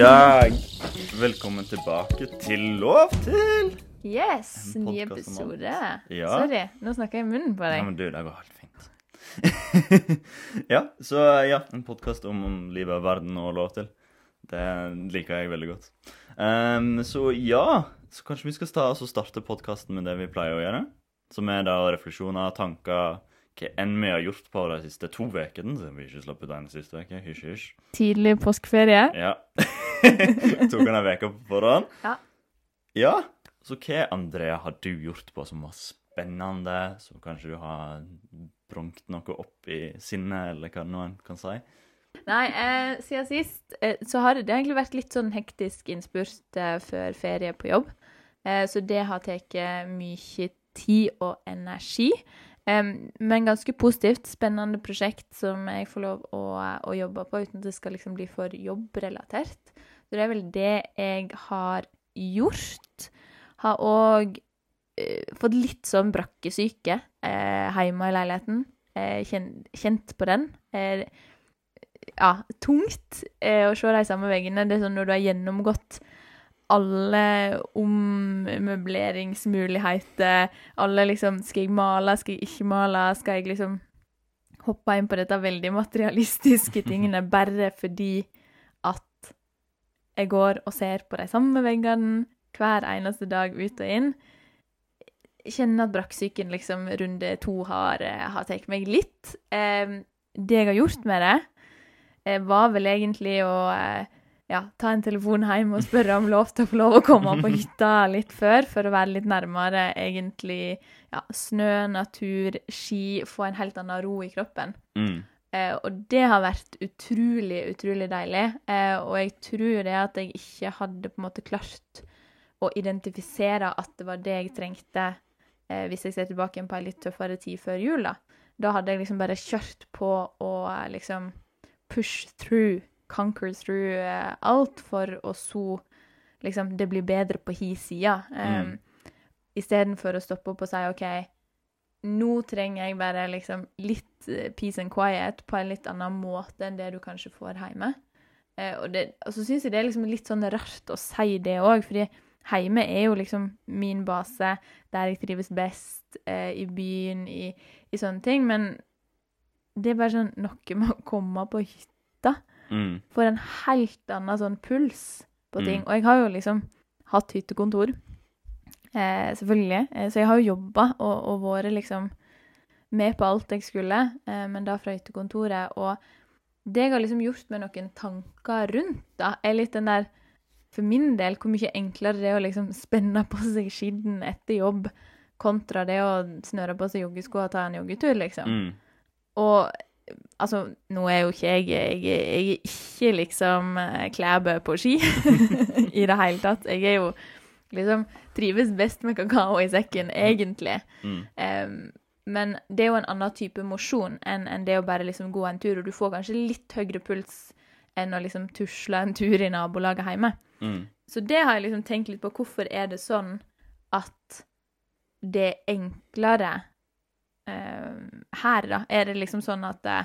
dag. Velkommen tilbake til Lov til. Yes, ny episode. Ja. Sorry, nå snakker jeg i munnen på Ja, deg. men du, det går helt fint. ja, så ja, en podkast om, om livet, verden og lov til. Det liker jeg veldig godt. Um, så ja, så kanskje vi skal sta- starte podkasten med det vi pleier å gjøre. Som er da refleksjoner, tanker, hva enn vi har gjort på de siste to ukene. Så vi ikke slapp ut en siste uke. Hysj, hysj. Tidlig påskeferie. Ja. Tok han ei uke på forhånd? Ja. Ja. Så hva, Andrea, har du gjort på som var spennende, som kanskje du har bronkt noe opp i sinnet, eller hva nå en kan si? Nei, eh, siden sist eh, så har det egentlig vært litt sånn hektisk innspurt eh, før ferie på jobb. Eh, så det har tatt mye tid og energi. Men ganske positivt. Spennende prosjekt som jeg får lov å, å jobbe på uten at det skal liksom bli for jobbrelatert. Så det er vel det jeg har gjort. Har òg eh, fått litt sånn brakkesyke eh, hjemme i leiligheten. Eh, kjent, kjent på den. Eh, ja, tungt eh, å se de samme veggene. Det er sånn når du har gjennomgått alle ommøbleringsmuligheter, alle liksom Skal jeg male, skal jeg ikke male? Skal jeg liksom hoppe inn på dette veldig materialistiske tingene bare fordi at jeg går og ser på de samme veggene hver eneste dag ut og inn? Kjenner at brakksyken liksom runde to har, har tatt meg litt. Det jeg har gjort med det, eh, var vel egentlig å eh, ja, ta en telefon hjem og spørre om lov til å få lov å komme på hytta litt før, for å være litt nærmere egentlig ja, snø, natur, ski, få en helt annen ro i kroppen. Mm. Eh, og det har vært utrolig, utrolig deilig. Eh, og jeg tror det at jeg ikke hadde på en måte klart å identifisere at det var det jeg trengte eh, hvis jeg ser tilbake på ei litt tøffere tid før jul. Da Da hadde jeg liksom bare kjørt på og eh, liksom push through, conquer through eh, alt for å så liksom det blir bedre på hi sida. Um, Istedenfor å stoppe opp og si OK, nå trenger jeg bare liksom litt eh, peace and quiet på en litt annen måte enn det du kanskje får hjemme. Uh, og, det, og så syns jeg det er liksom litt sånn rart å si det òg, fordi hjemme er jo liksom min base, der jeg trives best, eh, i byen, i, i sånne ting. Men det er bare sånn noe med å komme på hytta. Mm. Får en helt annen sånn puls på Mm. ting. Og jeg har jo liksom hatt hyttekontor, eh, selvfølgelig. Eh, så jeg har jo jobba og, og vært liksom med på alt jeg skulle, eh, men da fra hyttekontoret. Og det jeg har liksom gjort med noen tanker rundt, da, er litt den der For min del, hvor mye enklere det er å liksom spenne på seg skitten etter jobb, kontra det å snøre på seg joggesko og ta en joggetur, liksom. Mm. Og altså, nå er jo ikke jeg Jeg, jeg er ikke liksom eh, Klæbø på ski i det hele tatt. Jeg er jo liksom Trives best med kakao i sekken, egentlig. Mm. Um, men det er jo en annen type mosjon enn en det å bare liksom gå en tur, og du får kanskje litt høyere puls enn å liksom tusle en tur i nabolaget hjemme. Mm. Så det har jeg liksom tenkt litt på. Hvorfor er det sånn at det er enklere her, da? Er det liksom sånn at det,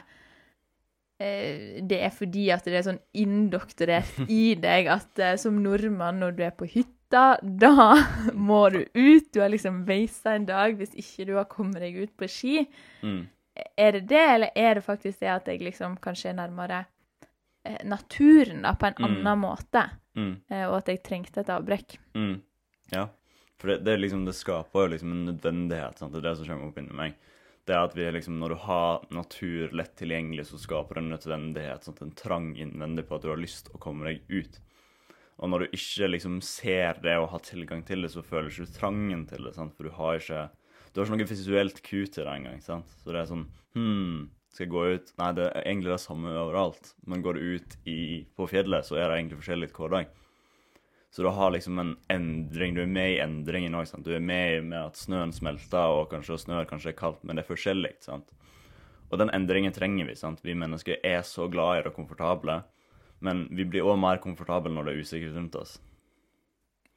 eh, det er fordi at det er sånn indoktrinert i deg at eh, som nordmann, når du er på hytta, da må du ut. Du har liksom veisa en dag hvis ikke du har kommet deg ut på ski. Mm. Er det det, eller er det faktisk det at jeg liksom kanskje er nærmere eh, naturen, da, på en Mm. annen måte? Mm. eh, og at jeg trengte et avbrekk. Mm. Ja. For det, det, liksom, det skaper jo liksom en nødvendighet. Sant? Det er det som kommer opp inni meg. Det er at vi liksom, Når du har natur lett tilgjengelig, så skaper det en nødvendighet. sånn, En trang innvendig på at du har lyst å komme deg ut. Og når du ikke liksom ser det og har tilgang til det, så føler du ikke trangen til det. Sant? For du har ikke du har ikke noe visuelt ku til det engang. Så det er sånn Hm, skal jeg gå ut Nei, det er egentlig det samme overalt. Men går du ut i, på fjellet, så er det egentlig forskjellig hver dag. Så du har liksom en endring. Du er med i endringen òg. Du er med med at snøen smelter, og kanskje snør, kanskje er kaldt, men det er forskjellig. sant? Og den endringen trenger vi. sant? Vi mennesker er så glad i det komfortable. Men vi blir òg mer komfortable når det er usikkert rundt oss.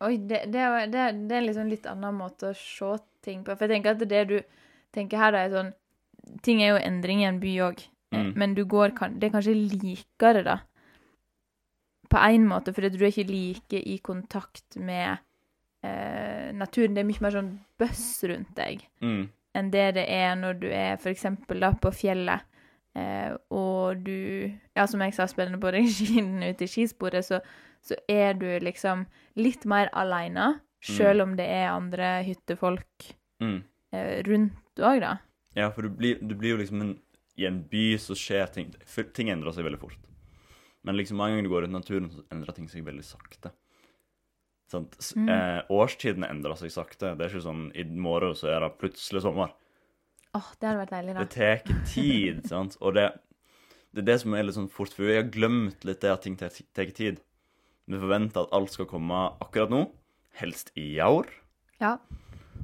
Oi, det, det, det, det er liksom litt annen måte å se ting på. For jeg tenker at det du tenker her, da, er sånn Ting er jo endring i en by òg, Mm. men du går Det er kanskje likere, da. På en måte, fordi du er ikke like i kontakt med eh, naturen. Det er mye mer sånn bøss rundt deg Mm. enn det det er når du er da på fjellet, eh, og du, ja, som jeg sa, spennende på deg ute i skisporet, så, så er du liksom litt mer alene, selv om det er andre hyttefolk Mm. eh, rundt òg, da. Ja, for du blir, du blir jo liksom en, I en by så skjer ting Ting endrer seg veldig fort. Men liksom mange ganger du går ut i naturen, så endrer ting seg veldig sakte. Sant? Mm. Eh, årstidene endrer seg sakte. Det er ikke sånn i morgen så er det plutselig sommer. Åh, det hadde vært deilig, da. Det tar tid, sant? Og det, det er det som er litt sånn fort, for vi har glemt litt det at ting tar tid. Vi forventer at alt skal komme akkurat nå, helst i år. Ja.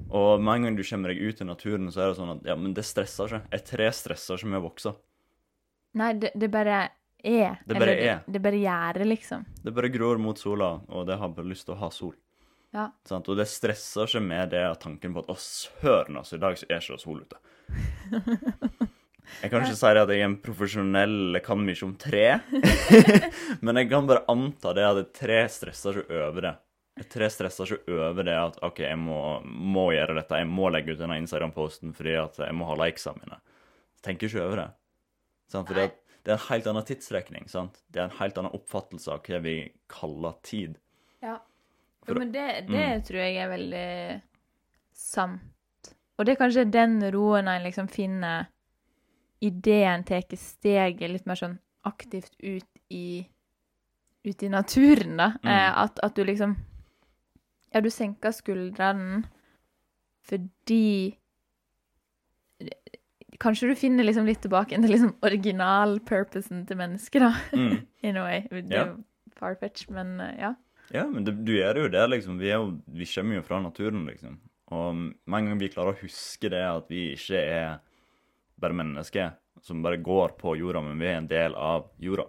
Og med en gang du kommer deg ut i naturen, så er det sånn at ja, men det stresser ikke. Et tre stresser ikke med å vokse. Nei, det, det bare er. Det bare Eller er. Det, det bare gjør liksom. Det bare gror mot sola, og det har bare lyst til å ha sol. Ja. Sant? Og det stresser ikke med det tanken på at å, søren, altså, i dag så er ikke det sol ute. Jeg kan ikke si det at jeg er en profesjonell, kan mye om tre, men jeg kan bare anta det at et tre stresser ikke over det. Et tre stresser ikke over det at OK, jeg må, må gjøre dette, jeg må legge ut denne Instagram-posten fordi at jeg må ha likesene mine. Tenker ikke over det. Sant? Fordi at det er en helt annen tidsrekning. sant? Det er en helt annen oppfattelse av hva vi kaller tid. Ja. Jo, men det, det Mm. tror jeg er veldig sant. Og det er kanskje den roen en liksom finner idet en tar steget litt mer sånn aktivt ut i ut i naturen, da. Mm. Eh, at, at du liksom Ja, du senker skuldrene fordi Kanskje du finner liksom litt tilbake til liksom original-purposen til mennesket, da. Mm. In a way. Det Ja. er jo farfetch, men eh, ja. Ja, men det, du gjør jo det, liksom. Vi, er jo, vi kommer jo fra naturen, liksom. Og mange ganger vi klarer å huske det at vi ikke er bare mennesker som bare går på jorda, men vi er en del av jorda.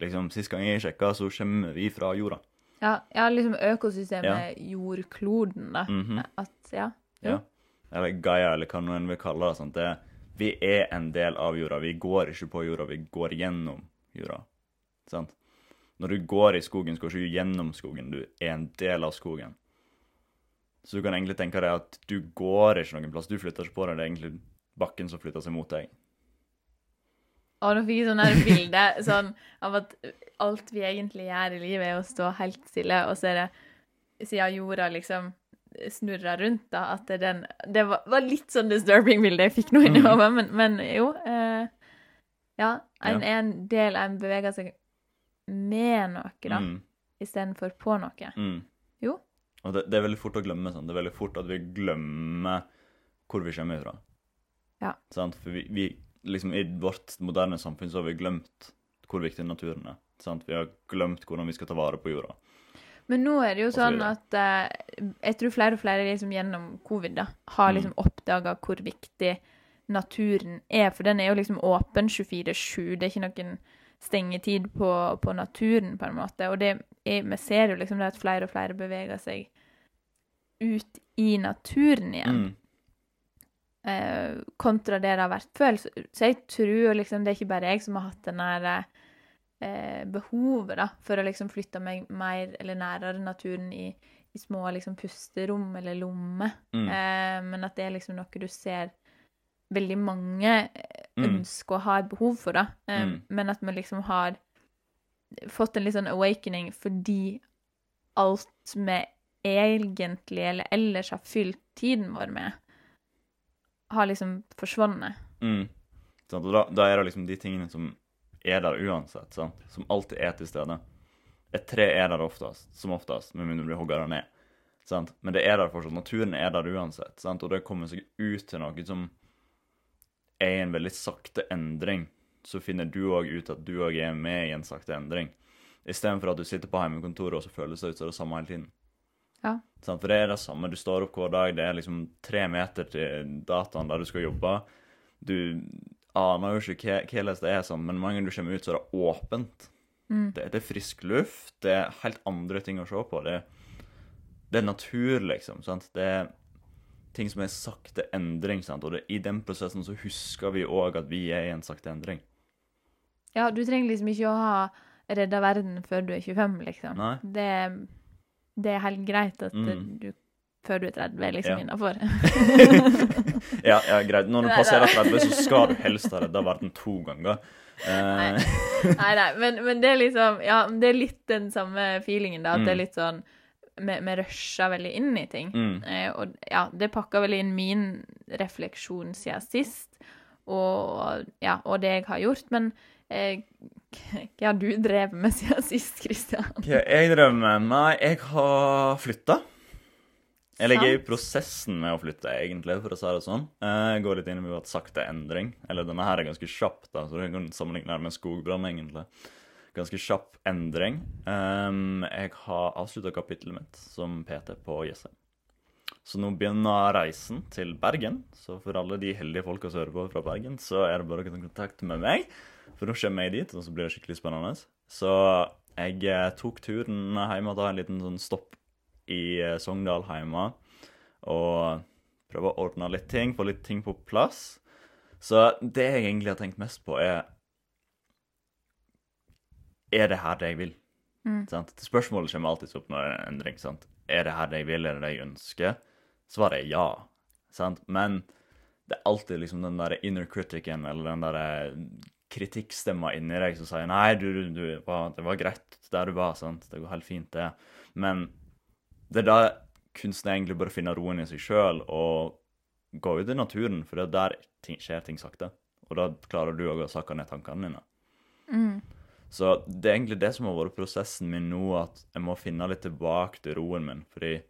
Liksom, Sist gang jeg sjekka, så kommer vi fra jorda. Ja, ja liksom økosystemet jordkloden, da. Mhm. At, ja. Ja. Eller Gaia, eller hva noen vil kalle det. Sant? det. Vi er en del av jorda. Vi går ikke på jorda, vi går gjennom jorda. Sant? Når du går i skogen, så går ikke du gjennom skogen, du er en del av skogen. Så du kan egentlig tenke deg at du går ikke noen plass, du flytter ikke på deg, det er egentlig bakken som flytter seg mot deg. Og nå fikk jeg sånn her bilde sånn, av at alt vi egentlig gjør i livet, er å stå helt stille, og så er det siden jorda liksom snurrer rundt, da, at det, den, det var, var litt sånn disturbing bilde jeg fikk nå inni hodet, men, men jo eh, Ja, en Ja. er en del, en beveger seg med noe, da, Mm, istedenfor på noe. mm. Jo. Og det, det er veldig fort å glemme sånn. Det er veldig fort at vi glemmer hvor vi kommer fra. Ja. Sant? For vi, vi liksom i vårt moderne samfunn så har vi glemt hvor viktig naturen er. Sant? Vi har glemt hvordan vi skal ta vare på jorda. Men nå er det jo sånn at eh, jeg tror flere og flere liksom gjennom covid da, har Mm. liksom oppdaga hvor viktig naturen er. For den er jo liksom åpen 24-7. Det er ikke noen stengetid på, på naturen, på en måte. Og det er, vi ser jo liksom det at flere og flere beveger seg ut i naturen igjen. Mm. eh, kontra det det har vært før. Så, så jeg tror liksom det er ikke bare jeg som har hatt den der eh, behovet da, for å liksom flytte meg mer eller nærere naturen i, i små liksom pusterom eller lommer. Mm. Eh, men at det er liksom noe du ser veldig mange eh, Mm. ønsker å ha et behov for, da. Eh, Mm. Men at vi liksom har fått en litt sånn awakening fordi alt vi egentlig eller ellers har fylt tiden vår med, har liksom forsvunnet. Mm. Og da, da er det liksom de tingene som er der uansett, sant? som alltid er til stede. Et tre er der oftest, som oftest, med mindre du blir hogga ned. Sant? Men det er der fortsatt. Naturen er der uansett. Sant? Og det kommer seg ut til noe som er en veldig sakte endring. Så finner du òg ut at du òg er med i en sakte endring. Istedenfor at du sitter på hjemmekontoret og så føles det ut som det samme hele tiden. Ja. Sant? For det er det samme. Du står opp hver dag, det er liksom tre meter til dataen der du skal jobbe. Du aner jo ikke hvordan det er sånn, men mange ganger du kommer ut, så er det åpent. Mm. Det, det er frisk luft, det er helt andre ting å se på. Det, det er natur, liksom. sant? Det er ting som er sakte endring, sant? og det, i den prosessen så husker vi òg at vi er i en sakte endring. Ja, du trenger liksom ikke å ha redda verden før du er 25, liksom. Nei. Det, det er helt greit at Mm. du før du er 30 er liksom Ja. innafor. Ja, ja, greit. Når du passerer nei. 30, så skal du helst ha redda verden to ganger. Uh... Nei, nei, men, men det er liksom Ja, det er litt den samme feelingen, da. At det er Mm. litt sånn Vi vi rusher veldig inn i ting. mm. Eh, og ja, det pakka vel inn min refleksjon siden sist, og, ja, og det jeg har gjort. Men eh, hva har du drevet med siden sist, Kristian? Hva jeg drev med? Nei, jeg har flytta. Eller jeg er i prosessen med å flytte, egentlig, for å si det sånn. Jeg går litt inn i at sakte endring. Eller denne her er ganske kjapp, da, så du kan sammenligne det med skogbrann, egentlig. Ganske kjapp endring. Um, jeg har avslutta kapittelet mitt som PT på Jessheim. Så nå begynner reisen til Bergen. Så for alle de heldige folka som hører på fra Bergen, så er det bare å ta kontakt med meg. For nå kommer jeg dit, og så blir det skikkelig spennende. Så jeg eh, tok turen hjem og tok en liten sånn stopp i eh, Sogndal hjemme. Og prøve å ordne litt ting, få litt ting på plass. Så det jeg egentlig har tenkt mest på, er Er det her det jeg vil? Mm. Sant? Spørsmålet kommer alltid opp når det er en endring. sant? Er det her det jeg vil, er det det jeg ønsker? Svaret er ja. Sant? Men det er alltid liksom den der inner criticen, eller den der eh, kritikkstemma inni deg som sier nei, du, du, du det var greit der du var, sant? det går helt fint, det. Men det er da kunsten egentlig bare finner finne roen i seg sjøl og gå ut i naturen, for det er der ting, skjer ting sakte. Og da klarer du òg å sakke ned tankene dine. Mm. Så det er egentlig det som har vært prosessen min nå, at jeg må finne litt tilbake til roen min. Fordi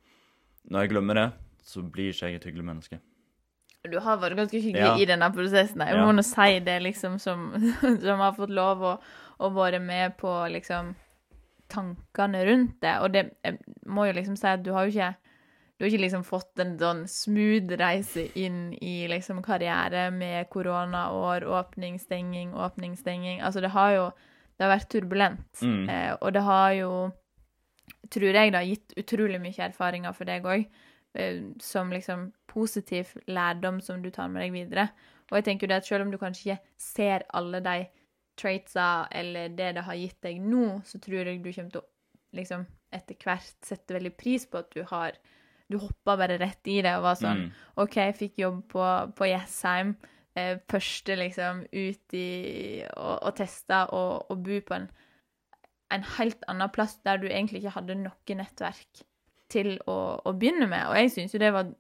når jeg glemmer det, så blir ikke jeg et hyggelig menneske. Du har vært ganske hyggelig Ja. i denne prosessen. Jeg Ja. må nå si det, liksom, som, som har fått lov å, å være med på liksom tankene rundt det. Og det jeg må jo liksom si at du har jo ikke du har ikke liksom fått en sånn smooth reise inn i liksom karriere med koronaår, åpning, stenging, åpning, stenging. Altså, det har jo det har vært turbulent. Mm. Eh, og det har jo, tror jeg, da, gitt utrolig mye erfaringer for deg òg, eh, som liksom positiv lærdom som du tar med deg videre. Og jeg tenker jo det at selv om du kanskje ikke ser alle de traitsa eller det det har gitt deg nå, så tror jeg du kommer til å liksom etter hvert sette veldig pris på at du har Du hoppa bare rett i det og var sånn Mm. OK, jeg fikk jobb på, på Jessheim. Eh, første liksom ut i og, og testa og, og bo på en, en helt annen plass der du egentlig ikke hadde noe nettverk til å, å begynne med. Og jeg syns jo det var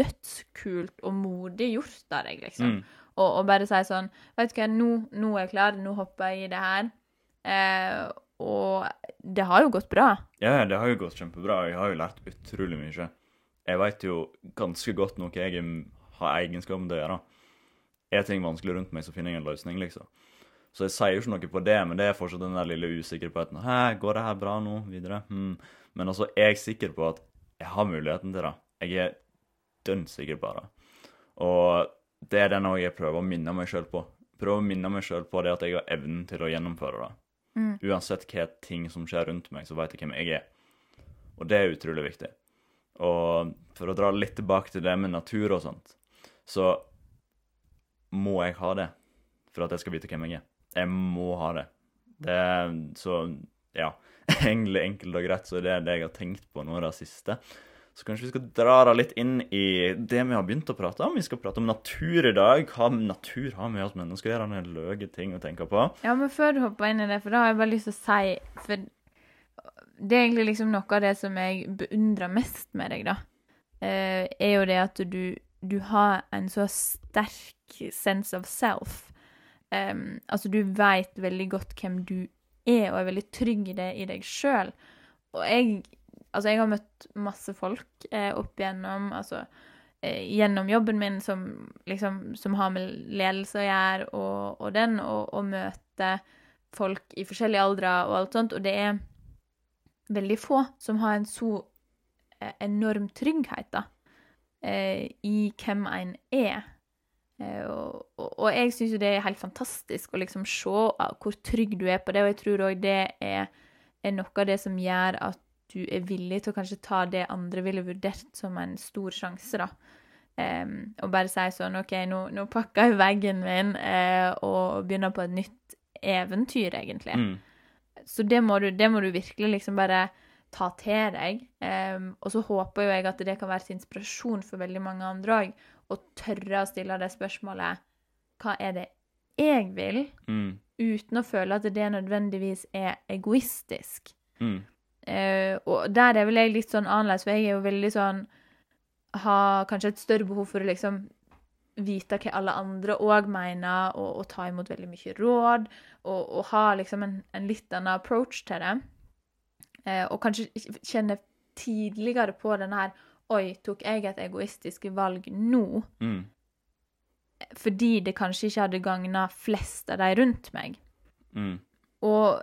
dødskult og modig gjort av deg, liksom. Mm. Og, og bare si sånn Vet du hva, nå, nå er jeg klar, nå hopper jeg i det her. Eh, og det har jo gått bra. Ja, det har jo gått kjempebra. Jeg har jo lært utrolig mye. Jeg veit jo ganske godt noe jeg har har egenskapen til å gjøre. Er ting vanskelig rundt meg, så finner jeg en løsning, liksom. Så jeg sier jo ikke noe på det, men det er fortsatt den der lille usikkerheten. Hæ, går det her bra nå? Videre? Hmm. Men altså, jeg er sikker på at jeg har muligheten til det. Jeg er dønn sikker på det. Og det er det noe jeg prøver å minne meg sjøl på. Prøver å minne meg sjøl på det at jeg har evnen til å gjennomføre det. Mm. Uansett hva ting som skjer rundt meg, så vet jeg hvem jeg er. Og det er utrolig viktig. Og for å dra litt tilbake til det med natur og sånt, så må jeg ha det for at jeg skal vite hvem jeg er. Jeg må ha det. Det så Ja. Egentlig enkelt og greit så det er det jeg har tenkt på nå det siste. Så kanskje vi skal dra det litt inn i det vi har begynt å prate om. Vi skal prate om natur i dag. Hva natur har med oss mennesker å gjøre? Det er løye ting å tenke på. Ja, men før du hopper inn i det, for da har jeg bare lyst til å si For det er egentlig liksom noe av det som jeg beundrer mest med deg, da. Eh, er jo det at du, du har en så sterk sense of self. Um, altså, du veit veldig godt hvem du er, og er veldig trygg i det i deg sjøl. Og jeg Altså, jeg har møtt masse folk eh, opp igjennom Altså eh, gjennom jobben min som liksom Som har med ledelse å gjøre, og, og den, og, og møte folk i forskjellige aldre og alt sånt, og det er veldig få som har en så eh, enorm trygghet, da, eh, i hvem en er. Eh, og, og jeg syns jo det er helt fantastisk å liksom se ah, hvor trygg du er på det, og jeg tror òg det er, er noe av det som gjør at du er villig til å kanskje ta det andre ville vurdert som en stor sjanse, da. Um, og bare si sånn OK, nå, nå pakker jeg veggen min uh, og begynner på et nytt eventyr, egentlig. Mm. så det må, du, det må du virkelig liksom bare ta til deg. Um, og så håper jo jeg at det kan være til inspirasjon for veldig mange andre òg, å tørre å stille det spørsmålet Hva er det jeg vil? Mm. Uten å føle at det nødvendigvis er egoistisk. Mm. Eh, og der er vel jeg litt sånn annerledes, for jeg er jo veldig sånn Har kanskje et større behov for å liksom vite hva alle andre òg mener, og, og ta imot veldig mye råd, og, og ha liksom en, en litt annen approach til det. Eh, og kanskje kjenne tidligere på den her Oi, tok jeg et egoistisk valg nå? Mm. Fordi det kanskje ikke hadde gagna flest av de rundt meg. Mm. Og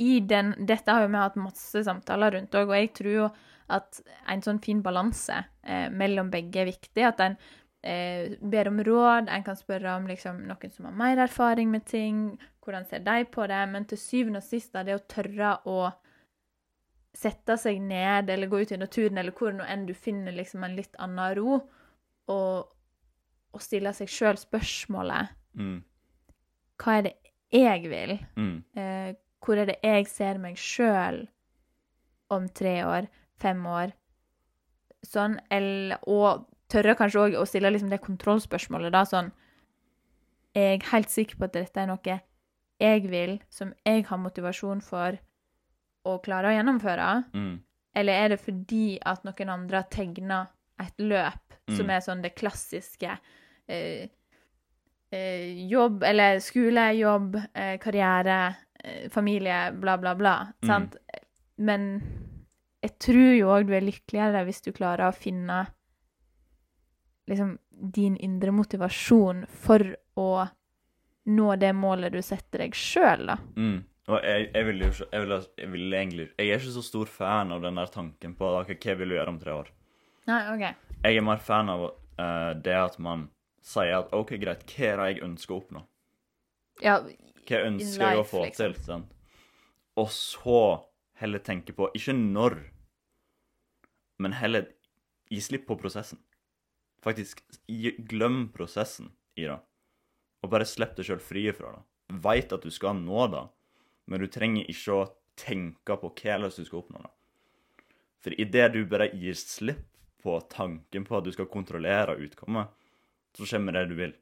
i den Dette har jo vi hatt masse samtaler rundt òg, og jeg tror jo at en sånn fin balanse eh, mellom begge er viktig. At en eh, ber om råd, en kan spørre om liksom, noen som har mer erfaring med ting, hvordan ser de på det, men til syvende og sist er det å tørre å sette seg ned eller gå ut i naturen, eller hvor nå enn du finner liksom en litt annen ro, og, og stille seg sjøl spørsmålet Mm. hva er det jeg vil? Mm. Eh, hvor er det jeg ser meg sjøl om tre år, fem år? Sånn, eller, og tørre kanskje òg å stille liksom det kontrollspørsmålet, da, sånn Er jeg helt sikker på at dette er noe jeg vil, som jeg har motivasjon for å klare å gjennomføre? Mm. Eller er det fordi at noen andre har tegna et løp som Mm. er sånn det klassiske eh, eh, Jobb, eller skole, jobb, eh, karriere, familie, bla, bla, bla. Mm. Sant? Men jeg tror jo òg du er lykkeligere hvis du klarer å finne liksom din indre motivasjon for å nå det målet du setter deg sjøl, da. Mm. Og jeg, jeg vil jo jeg vil, jeg vil egentlig Jeg er ikke så stor fan av den der tanken på okay, hva vil du gjøre om tre år. Nei, OK. Jeg er mer fan av uh, det at man sier at OK, greit, hva er det jeg ønsker å oppnå? Ja, Hva ønsker jeg å få liksom. til? Sånn. Og så heller tenke på ikke når, men heller gi slipp på prosessen. Faktisk glem prosessen i det, og bare slipp deg sjøl fri fra det. Veit at du skal nå det, men du trenger ikke å tenke på hvordan du skal oppnå det. For idet du bare gir slipp på tanken på at du skal kontrollere utkommet, så kommer det du vil.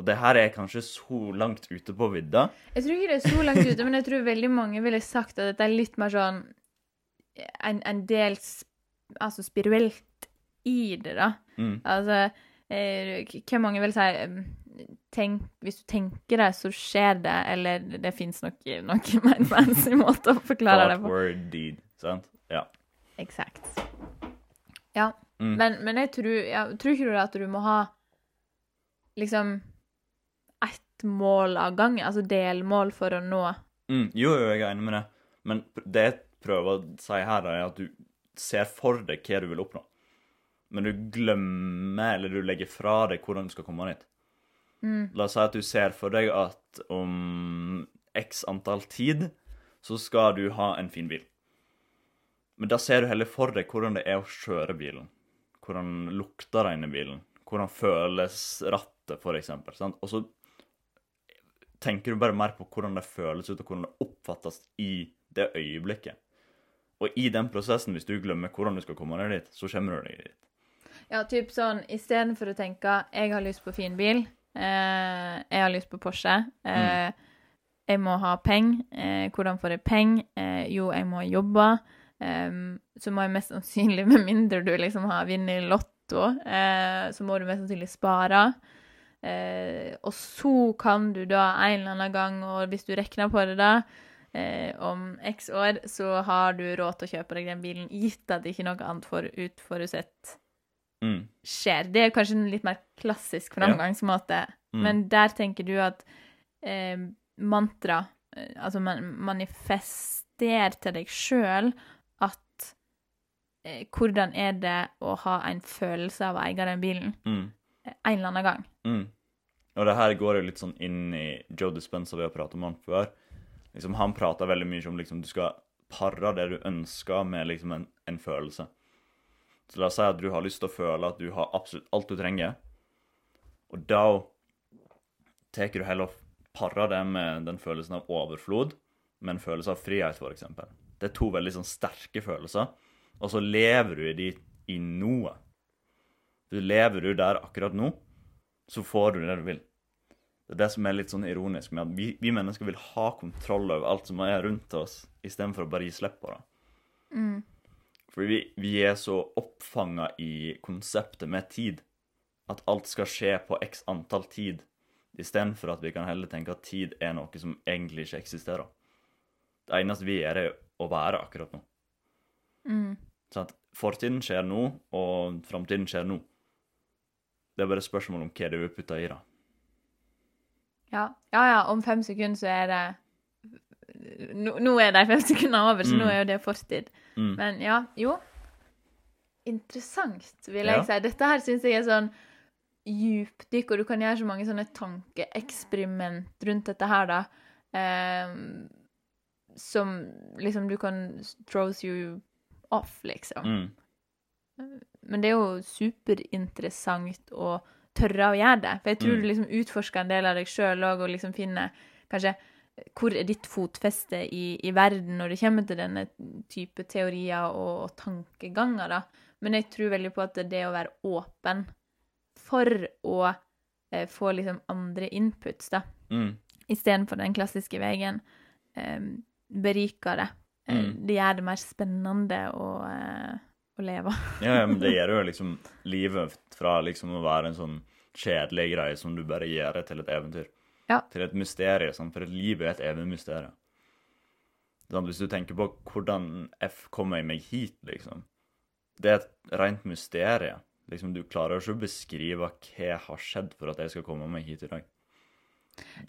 Og det her er kanskje så langt ute på vidda. Jeg tror ikke det er så langt ute, men jeg tror veldig mange ville sagt at dette er litt mer sånn en, en del altså spirituelt i det, da. Mm. Altså Hvor Hva mange vil si tenk, Hvis du tenker det, så skjer det, eller det fins nok noe mer fancy måte å forklare det på. word, deed. Sant? Ja. Exakt. Ja. Mm. Men, men jeg tror ja, Tror ikke du at du må ha liksom ett mål av gangen? Altså delmål for å nå Mm. Jo, jo, jeg er enig med det. Men det jeg prøver å si her, er at du ser for deg hva du vil oppnå. Men du glemmer, eller du legger fra deg hvordan du skal komme dit. mm, La oss si at du ser for deg at om x antall tid så skal du ha en fin bil. Men da ser du heller for deg hvordan det er å kjøre bilen. Hvordan lukter det i bilen. Hvordan føles rattet. Sant? Og så tenker du bare mer på hvordan det føles ut, og hvordan det oppfattes i det øyeblikket. Og i den prosessen, hvis du glemmer hvordan du skal komme deg dit, så kommer du deg dit. Ja, typ sånn istedenfor å tenke 'jeg har lyst på fin bil', eh, 'jeg har lyst på Porsche', eh, 'jeg må ha penger', eh, 'hvordan får jeg penger', eh, 'jo, jeg må jobbe', em, så må jeg mest sannsynlig, med mindre du liksom har vunnet i Lotto, eh, så må du mest sannsynlig spare. Eh, og så kan du da en eller annen gang, og hvis du regner på det da, eh, om x år, så har du råd til å kjøpe deg den bilen, gitt at ikke noe annet for utforutsett Mm. skjer. Det er kanskje en litt mer klassisk framgangsmåte, Mm. men der tenker du at eh, mantra eh, Altså man, manifester til deg sjøl at eh, Hvordan er det å ha en følelse av å eie den bilen Mm. En eller annen gang? Mm. Og det her går jo litt sånn inn i Joe Dispenza, vi har pratet om han før. Liksom, han prater veldig mye om liksom, du skal pare det du ønsker med liksom en, en følelse. Så la oss si at du har lyst til å føle at du har absolutt alt du trenger. Og da tar du heller og parer det med den følelsen av overflod. med en følelse av frihet, eksempel. Det er to veldig sånn sterke følelser, og så lever du i de i noe. Du lever du der akkurat nå, så får du det du vil. Det er det som er litt sånn ironisk med at vi, vi mennesker vil ha kontroll over alt som er rundt oss, istedenfor å bare gi slipp på det. Mm. Fordi vi, vi er så oppfanga i konseptet med tid. At alt skal skje på x antall tid, istedenfor at vi kan heller tenke at tid er noe som egentlig ikke eksisterer. Det eneste vi gjør, er å være akkurat nå. Mm. Sånn at fortiden skjer nå, og framtiden skjer nå. Det er bare spørsmål om hva du vil putte i det. Ja. ja, ja, om fem sekunder så er det Nå, nå er de fem sekundene over, så Mm. nå er jo det fortid. Mm. Men ja, jo. Interessant, vil Ja. jeg si. Dette her syns jeg er sånn djupdykk, og du kan gjøre så mange sånne tankeeksperiment rundt dette her, da. ehm, som liksom du kan throws you off, liksom. Mm. Men det er jo superinteressant å tørre å gjøre det. For jeg tror Mm. du liksom utforsker en del av deg sjøl òg, og liksom finner kanskje hvor er ditt fotfeste i, i verden når det kommer til denne type teorier og, og tankeganger, da. Men jeg tror veldig på at det å være åpen for å eh, få liksom andre inputs, da, Mm. istedenfor den klassiske veien, eh, beriker det. Eh, Mm. Det gjør det mer spennende å, eh, å leve. Ja, ja, men det gjør jo liksom livet fra liksom å være en sånn kjedelig greie som du bare gjør til et eventyr. Ja. Til et mysterium, sånn, for et liv er et evig mysterium. Sånn, hvis du tenker på hvordan F kom jeg meg hit, liksom. Det er et rent mysterium. Liksom, du klarer ikke å beskrive hva har skjedd for at jeg skal komme meg hit i dag.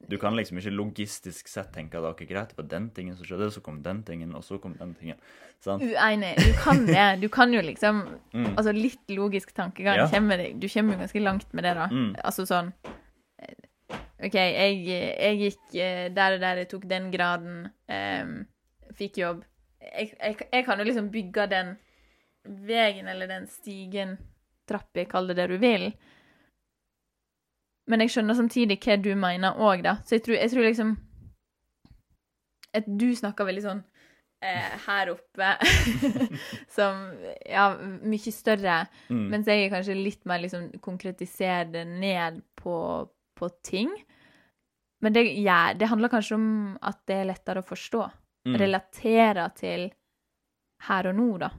Du kan liksom ikke logistisk sett tenke at okay, greit, det var den tingen som skjedde, så kom den tingen, og så kom den tingen. Sant? Uenig. Du kan det. Du kan jo liksom Mm. Altså litt logisk tankegang Ja. kommer Du kommer jo ganske langt med det, da. Mm. Altså sånn eh, OK, jeg, jeg gikk eh, der og der, jeg tok den graden, um, fikk jobb. Jeg, jeg, jeg kan jo liksom bygge den veien eller den stigen, trappa, kall det det du vil. Men jeg skjønner samtidig hva du mener òg, da. Så jeg tror, jeg tror liksom at Du snakker veldig sånn eh, her oppe som ja, mye større. Mm. Mens jeg er kanskje litt mer liksom konkretiserer det ned på, på ting. Men det, ja, det handler kanskje om at det er lettere å forstå. Mm. Relatere til her og nå, da.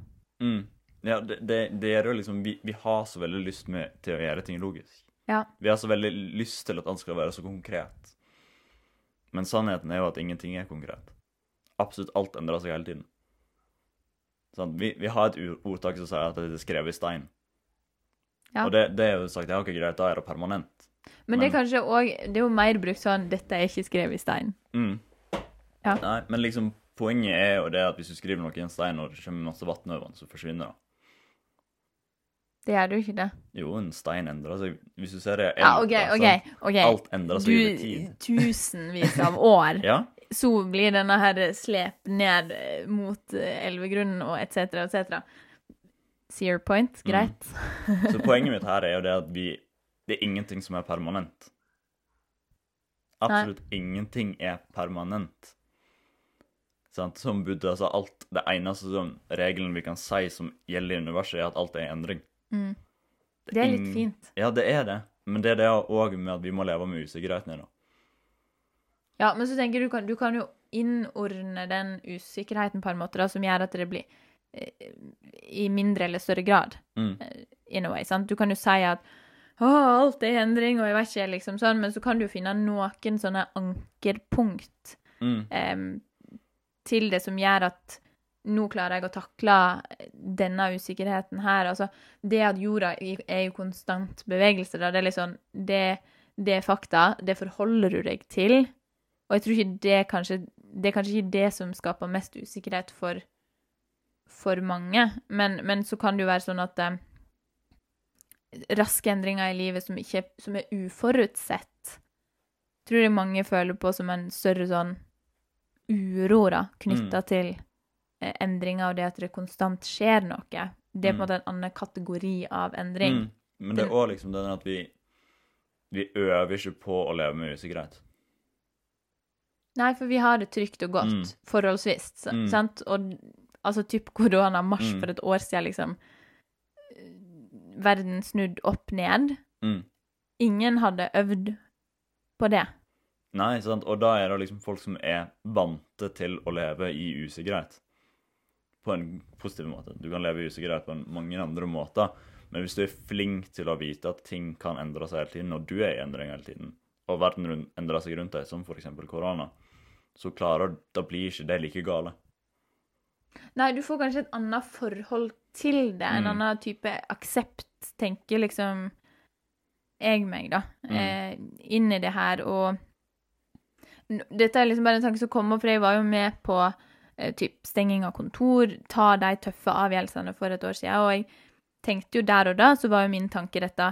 Mm. Ja, det, det, det er jo liksom vi, vi har så veldig lyst med, til å gjøre ting logisk. Ja. Vi har så veldig lyst til at alt skal være så konkret. Men sannheten er jo at ingenting er konkret. Absolutt alt endrer seg hele tiden. Sånn, vi, vi har et ordtak som sier at det er skrevet i stein. Ja. Og det, det er jo sagt ja, ok, greit, da er det permanent. Men, det er kanskje òg Det er jo mer brukt sånn 'Dette er ikke skrevet i stein'. Mm. Ja. Nei, men liksom, poenget er jo det at hvis du skriver noe i en stein og det kommer masse vann over den, så forsvinner det. Det gjør du ikke det. Jo, en stein endrer seg. Hvis du ser det Ja, okay, okay, okay. Alt endrer seg over tid. tusenvis av år, Ja, så blir denne her slep ned eh, mot eh, elvegrunnen og etc., etc. See your point? Mm. Greit. så poenget mitt her er jo det at vi Det er ingenting som er permanent. Absolutt ingenting er permanent. Sant? Som Buddha sa, alt Det eneste som regelen vi kan si som gjelder i universet, er at alt er endring. Mm. Det er litt fint. Ja, det er det. Men det er det òg med at vi må leve med usikkerheten det. Ja, men så tenker du kan, du kan jo innordne den usikkerheten på en måte da, som gjør at det blir eh, i mindre eller større grad, Mm. in a way, sant? Du kan jo si at å, alt er endring, og jeg vet ikke, liksom sånn, men så kan du jo finne noen sånne ankerpunkt Mm. em, til det som gjør at nå klarer jeg å takle denne usikkerheten her. Altså, det at jorda er i konstant bevegelse, da, det er litt sånn det, det er fakta, det forholder du deg til. Og jeg tror ikke det kanskje Det er kanskje ikke det som skaper mest usikkerhet for, for mange, men, men så kan det jo være sånn at eh, raske endringer i livet som, ikke, som er uforutsett, tror jeg mange føler på som en større sånn uro da, knytta til eh, endringer og det at det konstant skjer noe. Det er på en Mm. måte en annen kategori av endring. Mm. Men det er òg liksom den at vi Vi øver ikke på å leve med usikkerhet. Nei, for vi har det trygt og godt, Mm. forholdsvis, Mm. sant? Og altså typ korona, mars Mm. for et år siden, liksom eh, Verden snudd opp ned. Mm. Ingen hadde øvd på det. Nei, sant? Og da er det liksom folk som er vante til å leve i usikkerhet. På en positiv måte. Du kan leve i usikkerhet på en- mange andre måter. Men hvis du er flink til å vite at ting kan endre seg hele tiden, og du er i endring hele tiden, og verden endrer seg rundt deg, som f.eks. korona, så klarer Da blir ikke det like gale. Nei, du får kanskje et annet forhold til det, en Mm. annen type aksept, tenker liksom jeg meg, da, Mm. eh, inn i det her, og Dette er liksom bare en tanke som kom opp, for jeg var jo med på typ stenging av kontor, ta de tøffe avgjørelsene for et år siden, og jeg tenkte jo der og da, så var jo min tanke dette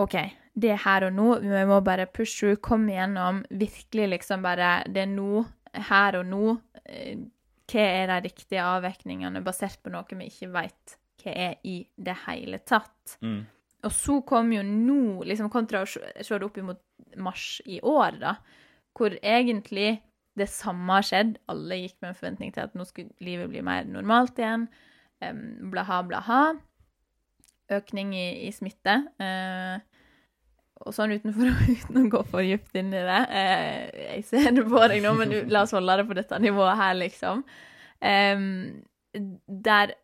OK, det er her og nå, vi må bare push through, komme igjennom, virkelig liksom bare Det er nå, her og nå. eh, Hva er de riktige avvekningene, basert på noe vi ikke vet hva er i det hele tatt? Mm. Og så kom jo nå, liksom kontra å se se det opp imot mars i år, da, hvor egentlig det samme har skjedd. Alle gikk med en forventning til at nå skulle livet bli mer normalt igjen. Um, blaha, blaha. Økning i, i smitte. Uh, og sånn utenfor, uten å gå for dypt inn i det. Uh, jeg ser det på deg nå, men la oss holde det på dette nivået her, liksom. Um, der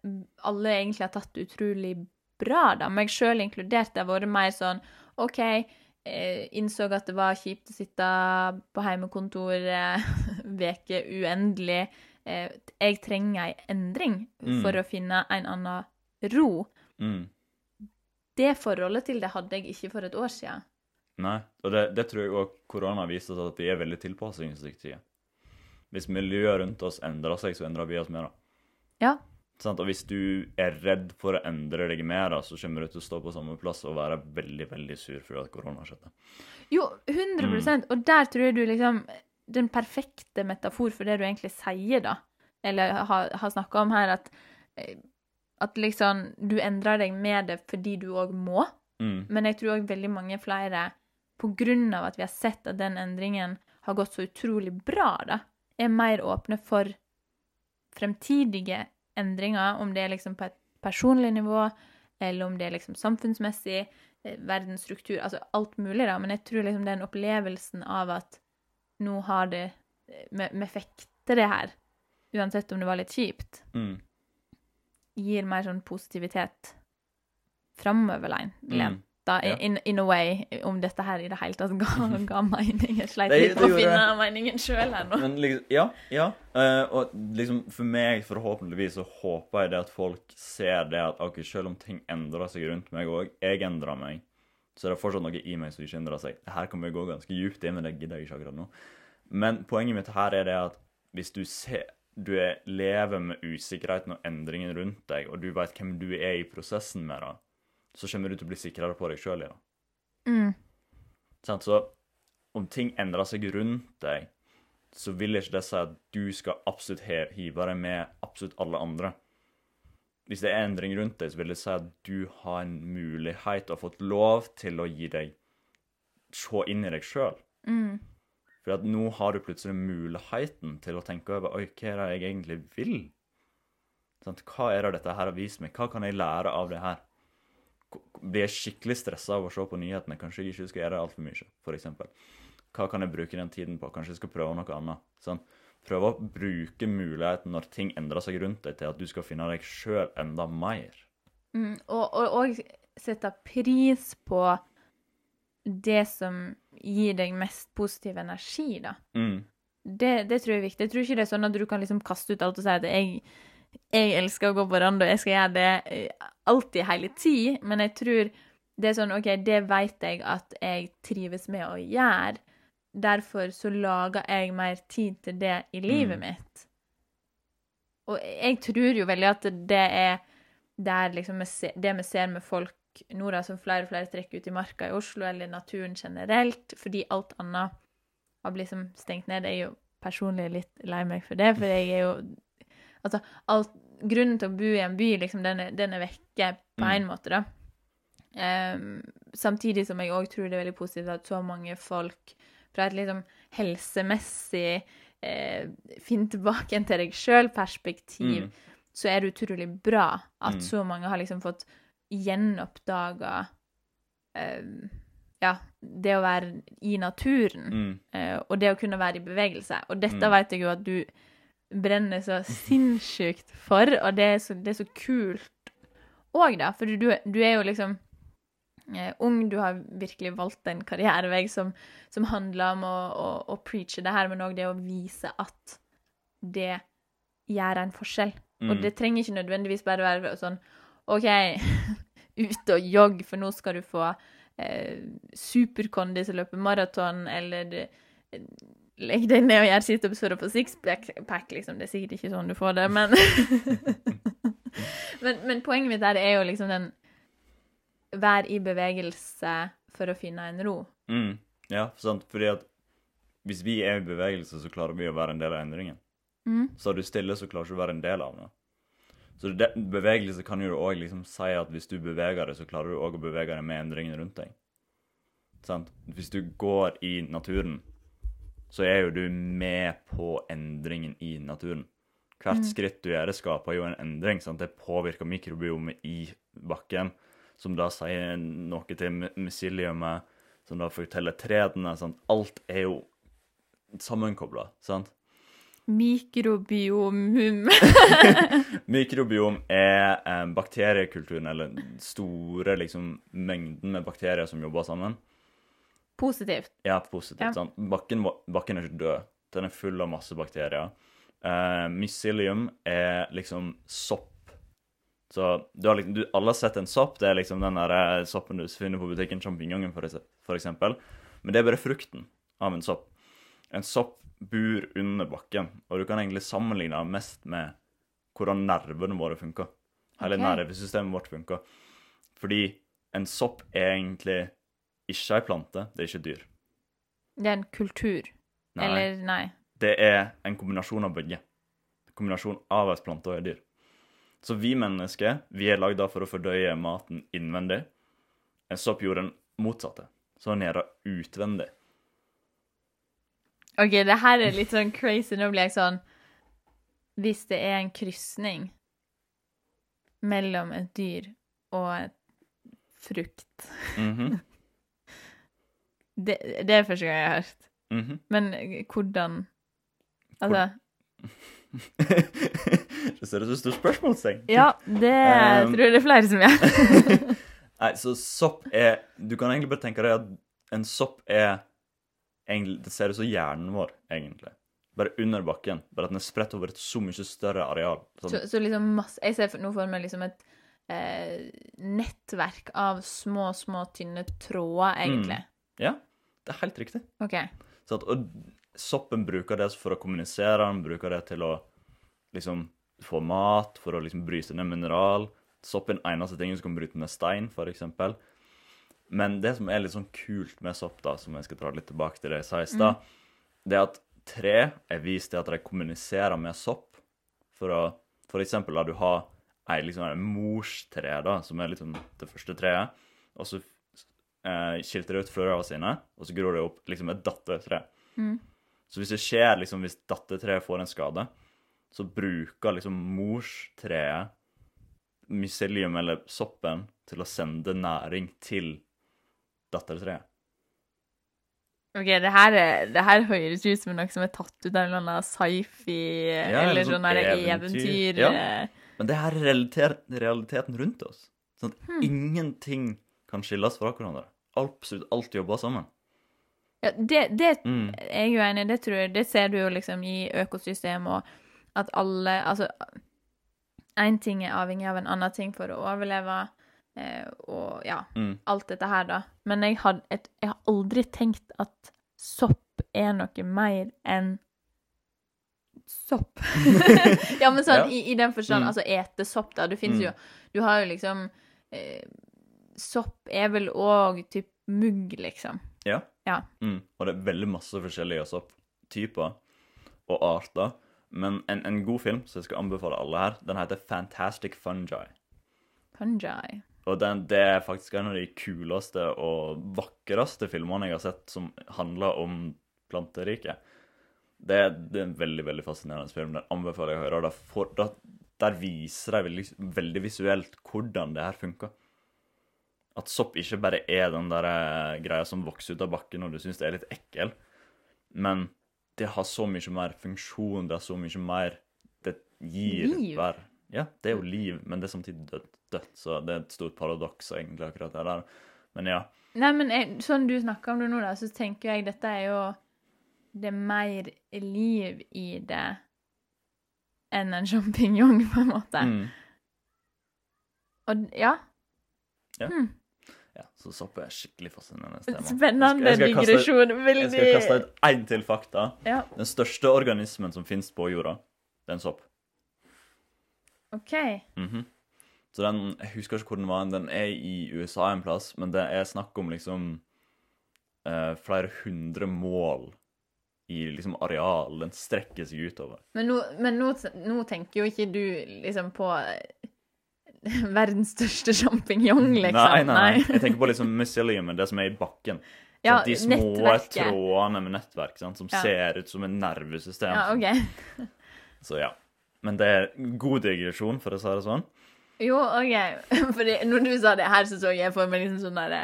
alle egentlig har tatt det utrolig bra, da. Meg sjøl inkludert. Det har vært mer sånn OK, innså at det var kjipt å sitte på heimekontor eh, veke uendelig. Eh, jeg trenger ei endring Mm. for å finne en annen ro. Mm. Det forholdet til det hadde jeg ikke for et år siden. Nei, og det, det tror jeg òg korona viser oss at vi er veldig tilpasningsdyktige. Hvis miljøet rundt oss endrer seg, så endrer vi oss mer. da. Ja. Og hvis du er redd for å endre deg mer, så kommer du til å stå på samme plass og være veldig veldig sur fordi korona har skjedd. Jo, 100% Og der tror jeg du liksom Den perfekte metafor for det du egentlig sier, da, eller har, har snakka om her, at, eh, at liksom Du endrer deg med det fordi du òg må. Mm. Men jeg tror òg veldig mange flere, på grunn av at vi har sett at den endringen har gått så utrolig bra, da, er mer åpne for fremtidige endringer, om det er liksom på et personlig nivå, eller om det er liksom samfunnsmessig, eh, verdensstruktur, altså alt mulig, da. Men jeg tror liksom den opplevelsen av at nå har det Vi, fekter det her, uansett om det var litt kjipt, Mm. gir mer sånn positivitet framoverlent. Mm. Da, Ja. in, in a way, om dette her i det hele tatt ga, ga mening. Jeg sleit Det- litt med å finne det. meningen sjøl her nå. Men liksom, ja, ja. Uh, og liksom for meg, forhåpentligvis, så håper jeg det at folk ser det at ok, selv om ting endrer seg rundt meg òg, jeg endrer meg, så er det fortsatt noe i meg som ikke endrer seg. Her kan vi gå ganske djupt inn, men det gidder jeg ikke akkurat nå. Men poenget mitt her er det at hvis du ser du er, lever med usikkerheten og endringen rundt deg, og du vet hvem du er i prosessen med det, så kommer du til å bli sikrere på deg sjøl igjen. Mm. Så om ting endrer seg rundt deg, så vil ikke det si at du skal absolutt hive deg med absolutt alle andre. Hvis det er endring rundt deg, så vil det si at du har en mulighet og har fått lov til å gi deg Se inn i deg sjøl. Mm. For at nå har du plutselig muligheten til å tenke over Oi, hva er det jeg egentlig vil? Sånn, Hva er det dette her har vist meg? Hva kan jeg lære av det her? Blir jeg skikkelig stressa av å se på nyhetene? Kanskje jeg ikke skal gjøre altfor mye, f.eks. Hva kan jeg bruke den tiden på? Kanskje jeg skal prøve noe annet? Sånn. Prøve å bruke muligheten når ting endrer seg rundt deg, til at du skal finne deg sjøl enda mer. Mm. Og, og, og sette pris på det som gir deg mest positiv energi, da. Mm. Det, det tror jeg er viktig. Jeg tror ikke det er sånn at du kan liksom kaste ut alt og si at jeg, jeg elsker å gå på rand, og jeg skal gjøre det eh, alltid, hele tid. Men jeg tror det er sånn OK, det vet jeg at jeg trives med å gjøre. Derfor så lager jeg mer tid til det i livet Mm. mitt. Og jeg tror jo veldig at det er der liksom det vi ser med folk nå, da, som flere og flere trekker ut i marka i Oslo, eller naturen generelt, fordi alt annet har blitt liksom stengt ned. Jeg er jo personlig litt lei meg for det, for jeg er jo Altså, alt, grunnen til å bo i en by, liksom, den er, den er vekke på Mm. en måte, da. Um, samtidig som jeg òg tror det er veldig positivt at så mange folk fra et liksom helsemessig eh, finn tilbake til deg sjøl-perspektiv, Mm. så er det utrolig bra at Mm. så mange har liksom fått gjenoppdaga eh, ja, det å være i naturen, Mm. eh, og det å kunne være i bevegelse. Og dette Mm. vet jeg jo at du brenner så sinnssykt for, og det er så, det er så kult òg, da. For du, du er jo liksom eh, ung, du har virkelig valgt en karrierevei som, som handler om å, å, å preache det her, men òg det å vise at det gjør en forskjell. Og Mm. det trenger ikke nødvendigvis bare være sånn OK, ut og jogg, for nå skal du få eh, superkondis og løpe maraton, eller eh, legg deg ned og gjør situps for å få sixpack, liksom. Det er sikkert ikke sånn du får det, men men, men poenget mitt der er jo liksom den Vær i bevegelse for å finne en ro. Mm. Ja, sant. Fordi at hvis vi er i bevegelse, så klarer vi å være en del av endringen. Mm. Så er du stille, så klarer du ikke å være en del av det. Så det, bevegelse kan jo òg liksom si at hvis du beveger deg, så klarer du òg å bevege deg med endringen rundt deg. Sant? Hvis du går i naturen, så er jo du med på endringen i naturen. Hvert skritt du gjør, skaper jo en endring. Sant? Det påvirker mikrobiomet i bakken, som da sier noe til my- myceliumet, som da forteller trærne. Alt er jo sammenkobla, sant? Mikrobiom Mikrobiom er eh, bakteriekulturen, eller den store liksom, mengden med bakterier som jobber sammen. Positivt. Ja, positivt. Ja. Sånn. Bakken, bakken er ikke død. Den er full av masse bakterier. Uh, mycelium er liksom sopp. Så du har liksom, du, alle har sett en sopp. Det er liksom den der eh, soppen du finner på butikken, sjampinjongen eksempel. Men det er bare frukten av en sopp. En sopp bor under bakken, og du kan egentlig sammenligne det mest med hvordan nervene våre funker. Hele okay. nervesystemet vårt funker. Fordi en sopp er egentlig ikke ei plante, det er ikke et dyr. Det er en kultur. Nei. Eller nei. Det er en kombinasjon av begge. En kombinasjon av ei plante og et dyr. Så vi mennesker vi er lagd for å fordøye maten innvendig. En sopp gjorde den motsatte. Så den gjør det utvendig. OK, det her er litt sånn crazy. Nå blir jeg sånn Hvis det er en krysning mellom et dyr og et frukt Mhm, det, det er første gang jeg har hørt. mhm. Men hvordan Altså det ser ut som et stort spørsmålstegn. Ja, det Um, tror jeg det er flere som gjør. Nei, så sopp er Du kan egentlig bare tenke deg at en sopp er egentlig, Det ser ut som hjernen vår, egentlig. Bare under bakken. Bare at den er spredt over et så mye større areal. Sånn, Så, så liksom masse Jeg ser nå for meg liksom et eh, nettverk av små, små, tynne tråder, egentlig. Ja, det er helt riktig. Okay. Så at, og soppen bruker det for å kommunisere, den bruker det til å liksom få mat, for å liksom bryte ned mineral. Sopp er den eneste tingen som kan bryte ned stein, eksempel. Men det som er litt sånn kult med sopp, da, som jeg skal dra litt tilbake til det jeg sa i stad, det er at tre er vist til at de kommuniserer med sopp. For å For eksempel la du ha ei liksom morstre, da, som er liksom det første treet, og så eh, skilter ut frøene sine, og så gror det opp liksom et dattertre. Så hvis det skjer, liksom, hvis dattertreet får en skade, så bruker liksom morstreet mycelium eller soppen til å sende næring til dattertreet. Ok, det her, er- det her høres ut som noe som er tatt ut av en eller annen sci-fi eller eller sånn sånn eventyr. eventyr. Ja. eh. Men det her er realiteten rundt oss. Sånn at Hmm. ingenting kan skilles fra hverandre. Absolutt alt jobber sammen. Ja, det, det Mm. er jeg jo enig i. Det tror jeg, det ser du jo liksom i økosystem, og at alle Altså, én ting er avhengig av en annen ting for å overleve, eh, og ja, Mm. alt dette her, da. Men jeg, et, jeg har aldri tenkt at sopp er noe mer enn sopp. ja, men sånn Ja. i, i den forstand, Mm. altså ete sopp, da. Du fins Mm. jo Du har jo liksom eh, Sopp er vel òg typ mugg, liksom. Ja. Ja. Mm. Og det er veldig masse forskjellige sopptyper og arter. Men en, en god film som jeg skal anbefale alle her, den heter Fantastic Fungi. Fungi. Og den, det er faktisk en av de kuleste og vakreste filmene jeg har sett som handler om planteriket. Det, det er en veldig veldig fascinerende film. Den anbefaler jeg å høre. Der, for, der, Der viser de veldig, veldig visuelt hvordan det her funker. At sopp ikke bare er den der eh, greia som vokser ut av bakken og du syns det er litt ekkel, men det har så mye mer funksjon, det har så mye mer Det gir Liv. hver Ja, det er jo liv, men det er samtidig dødt, dødt så det er et stort paradoks, egentlig, akkurat det der. Men ja. Nei, men jeg, sånn du snakker om det nå, da, så tenker jeg dette er jo Det er mer liv i det enn en sjampinjong, på en måte. Mm. Og ja. Ja. Hmm. Ja. Så sopp er skikkelig fascinerende tema. Spennende digresjon. Veldig jeg skal kaste- ut én til fakta. Ja, Den største organismen som finnes på jorda, det er en sopp. OK. Mhm. Så den, Jeg husker ikke hvor den var. Den er i USA en plass, men det er snakk om liksom eh, flere hundre mål i liksom areal. Den strekker seg utover. Men, nå, men nå, nå tenker jo ikke du liksom på verdens største sjampinjong, liksom. Nei, nei, nei. Jeg tenker på liksom myceliumet, det som er i bakken. Ja, Sant? de små nettverket. trådene med nettverk sant? som Ja. ser ut som et nervesystem. Ja, OK. Så ja. Men det er god digresjon, for å si det sånn. Jo, OK. Fordi når du sa det her, så så jeg for meg liksom sånn derre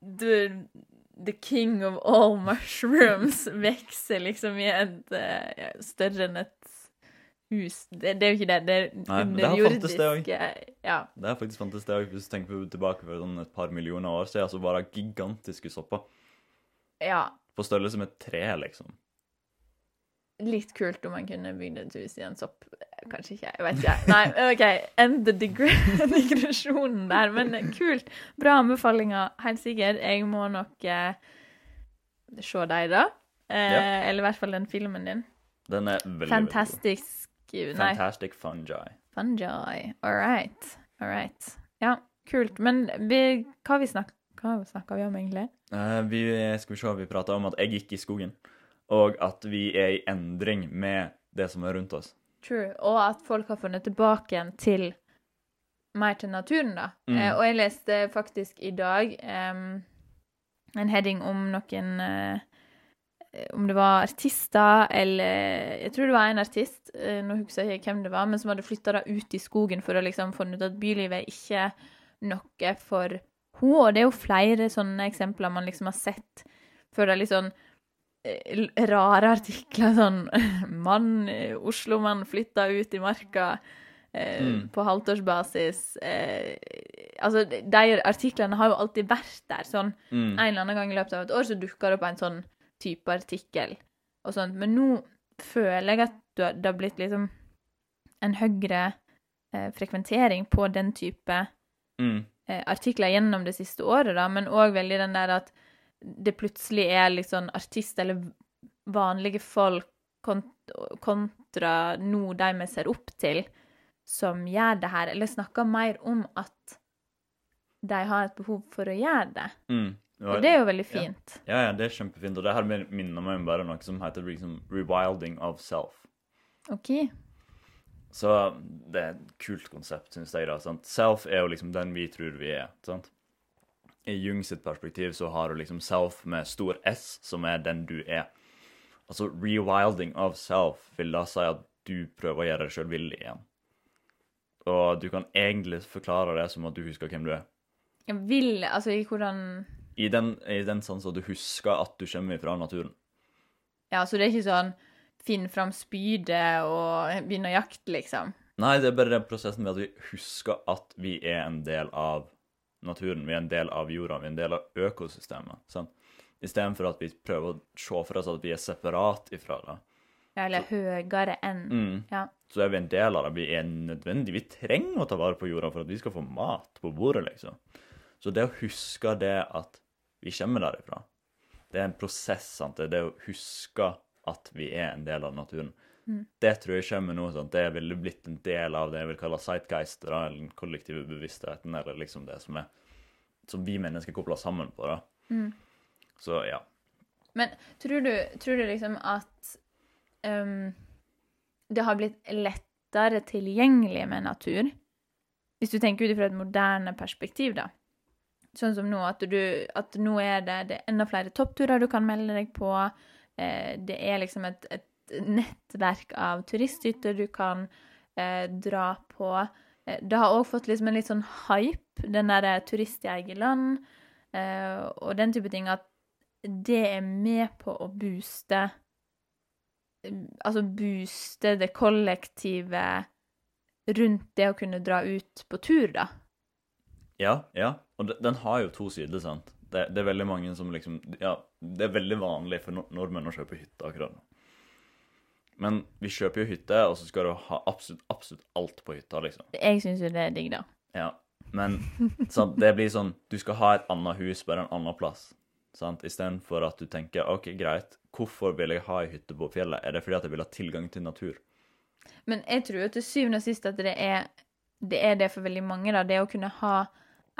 the, the king of all mushrooms vokser liksom i et uh, større enn et hus. Det, det er jo ikke det. Det er Nei, det fantes det underjordiske Ja. Det er faktisk fantastisk. det også. Hvis du tenker tilbake for sånn et par millioner år siden, så var det gigantiske sopper. ja. På størrelse med et tre, liksom. Litt kult om man kunne bygd et hus i en sopp. Kanskje ikke, jeg vet ikke. Nei, OK. End the digresjonen der. Men kult. Bra anbefalinger, helt sikkert. Jeg må nok eh, se deg, da. Eh, Ja. Eller i hvert fall den filmen din. Den er veldig, Fantastisk veldig god. Nei, Fantastic fungi. fungi. All right. All right. Ja, kult. Men vi, hva vi snak, hva snakka vi om, egentlig? Uh, vi, skal vi se, vi prata om at jeg gikk i skogen, og at vi er i endring med det som er rundt oss. True. Og at folk har funnet tilbake igjen til mer til naturen, da. Mm. Eh, og jeg leste faktisk i dag um, en heading om noen eh, Om det var artister eller Jeg tror det var en artist, eh, nå husker jeg ikke hvem det var, men som hadde flytta ut i skogen for å liksom finne ut at bylivet er ikke noe for henne. Og det er jo flere sånne eksempler man liksom har sett før det er litt sånn eh, rare artikler sånn Mann, eh, Oslo-mann flytta ut i marka eh, Mm. på halvtårsbasis. Eh, altså, de artiklene har jo alltid vært der. Sånn Mm. en eller annen gang i løpet av et år så dukker det opp en sånn type artikkel og sånt. Men nå føler jeg at det har blitt liksom en høyere eh, frekventering på den type Mm. eh, artikler gjennom det siste året, da, men òg veldig den der at det plutselig er liksom artist eller vanlige folk kont kontra nå de vi ser opp til, som gjør det her, eller snakker mer om at de har et behov for å gjøre det. Mm. Og det er jo veldig fint. Ja, ja, det er kjempefint. Og det her minner meg om bare noe som heter liksom rewilding of self. OK. Så det er et kult konsept, syns jeg. da, sant? Self er jo liksom den vi tror vi er. sant? I Jung sitt perspektiv så har du liksom self med stor S, som er den du er. Altså rewilding of self vil da si at du prøver å gjøre deg sjøl villig igjen. Og du kan egentlig forklare det som at du husker hvem du er. Jeg vil Altså, i hvordan I den, i den sånn at du husker at du kommer fra naturen. Ja, så det er ikke sånn finn fram spydet og begynne å jakte, liksom. Nei, det er bare den prosessen med at vi husker at vi er en del av naturen. Vi er en del av jorda, vi er en del av økosystemet. sant? Istedenfor at vi prøver å se for oss at vi er separat ifra det. Ja, eller høyere enn. Mm. Ja. Så er vi en del av det. Vi er nødvendig. Vi trenger å ta vare på jorda for at vi skal få mat på bordet, liksom. Så det å huske det at vi kommer derifra, det er en prosess. sant? Det er det å huske at vi er en del av naturen. Mm. Det tror jeg kommer nå. sant? Det ville blitt en del av det jeg vil kalle sightgeist, eller den kollektive bevisstheten, eller liksom det som er som vi mennesker kobler sammen på. da. Mm. Så ja. Men tror du, tror du liksom at um, det har blitt lettere tilgjengelig med natur? Hvis du tenker ut fra et moderne perspektiv, da. Sånn som nå, at, du, at nå er det, det er enda flere toppturer du kan melde deg på. eh, det er liksom et, et nettverk av turisthytter du kan eh, dra på. Eh, det har òg fått liksom en litt sånn hype, den derre turist i eget land eh, og den type ting, at det er med på å booste Altså booste det kollektive rundt det å kunne dra ut på tur, da. Ja, ja. Og den har jo to sider, sant. Det, det, er veldig mange som liksom Ja, det er veldig vanlig for nordmenn å kjøpe hytte akkurat nå. Men vi kjøper jo hytte, og så skal du ha absolutt, absolutt alt på hytta, liksom. Jeg syns jo det er digg, da. Ja. Men sant, det blir sånn Du skal ha et annet hus bare en annen plass. Sant? Istedenfor at du tenker OK, greit, hvorfor vil jeg ha ei hytte på fjellet? Er det fordi at jeg vil ha tilgang til natur? Men jeg tror jo til syvende og sist at det er, det er det for veldig mange, da. Det å kunne ha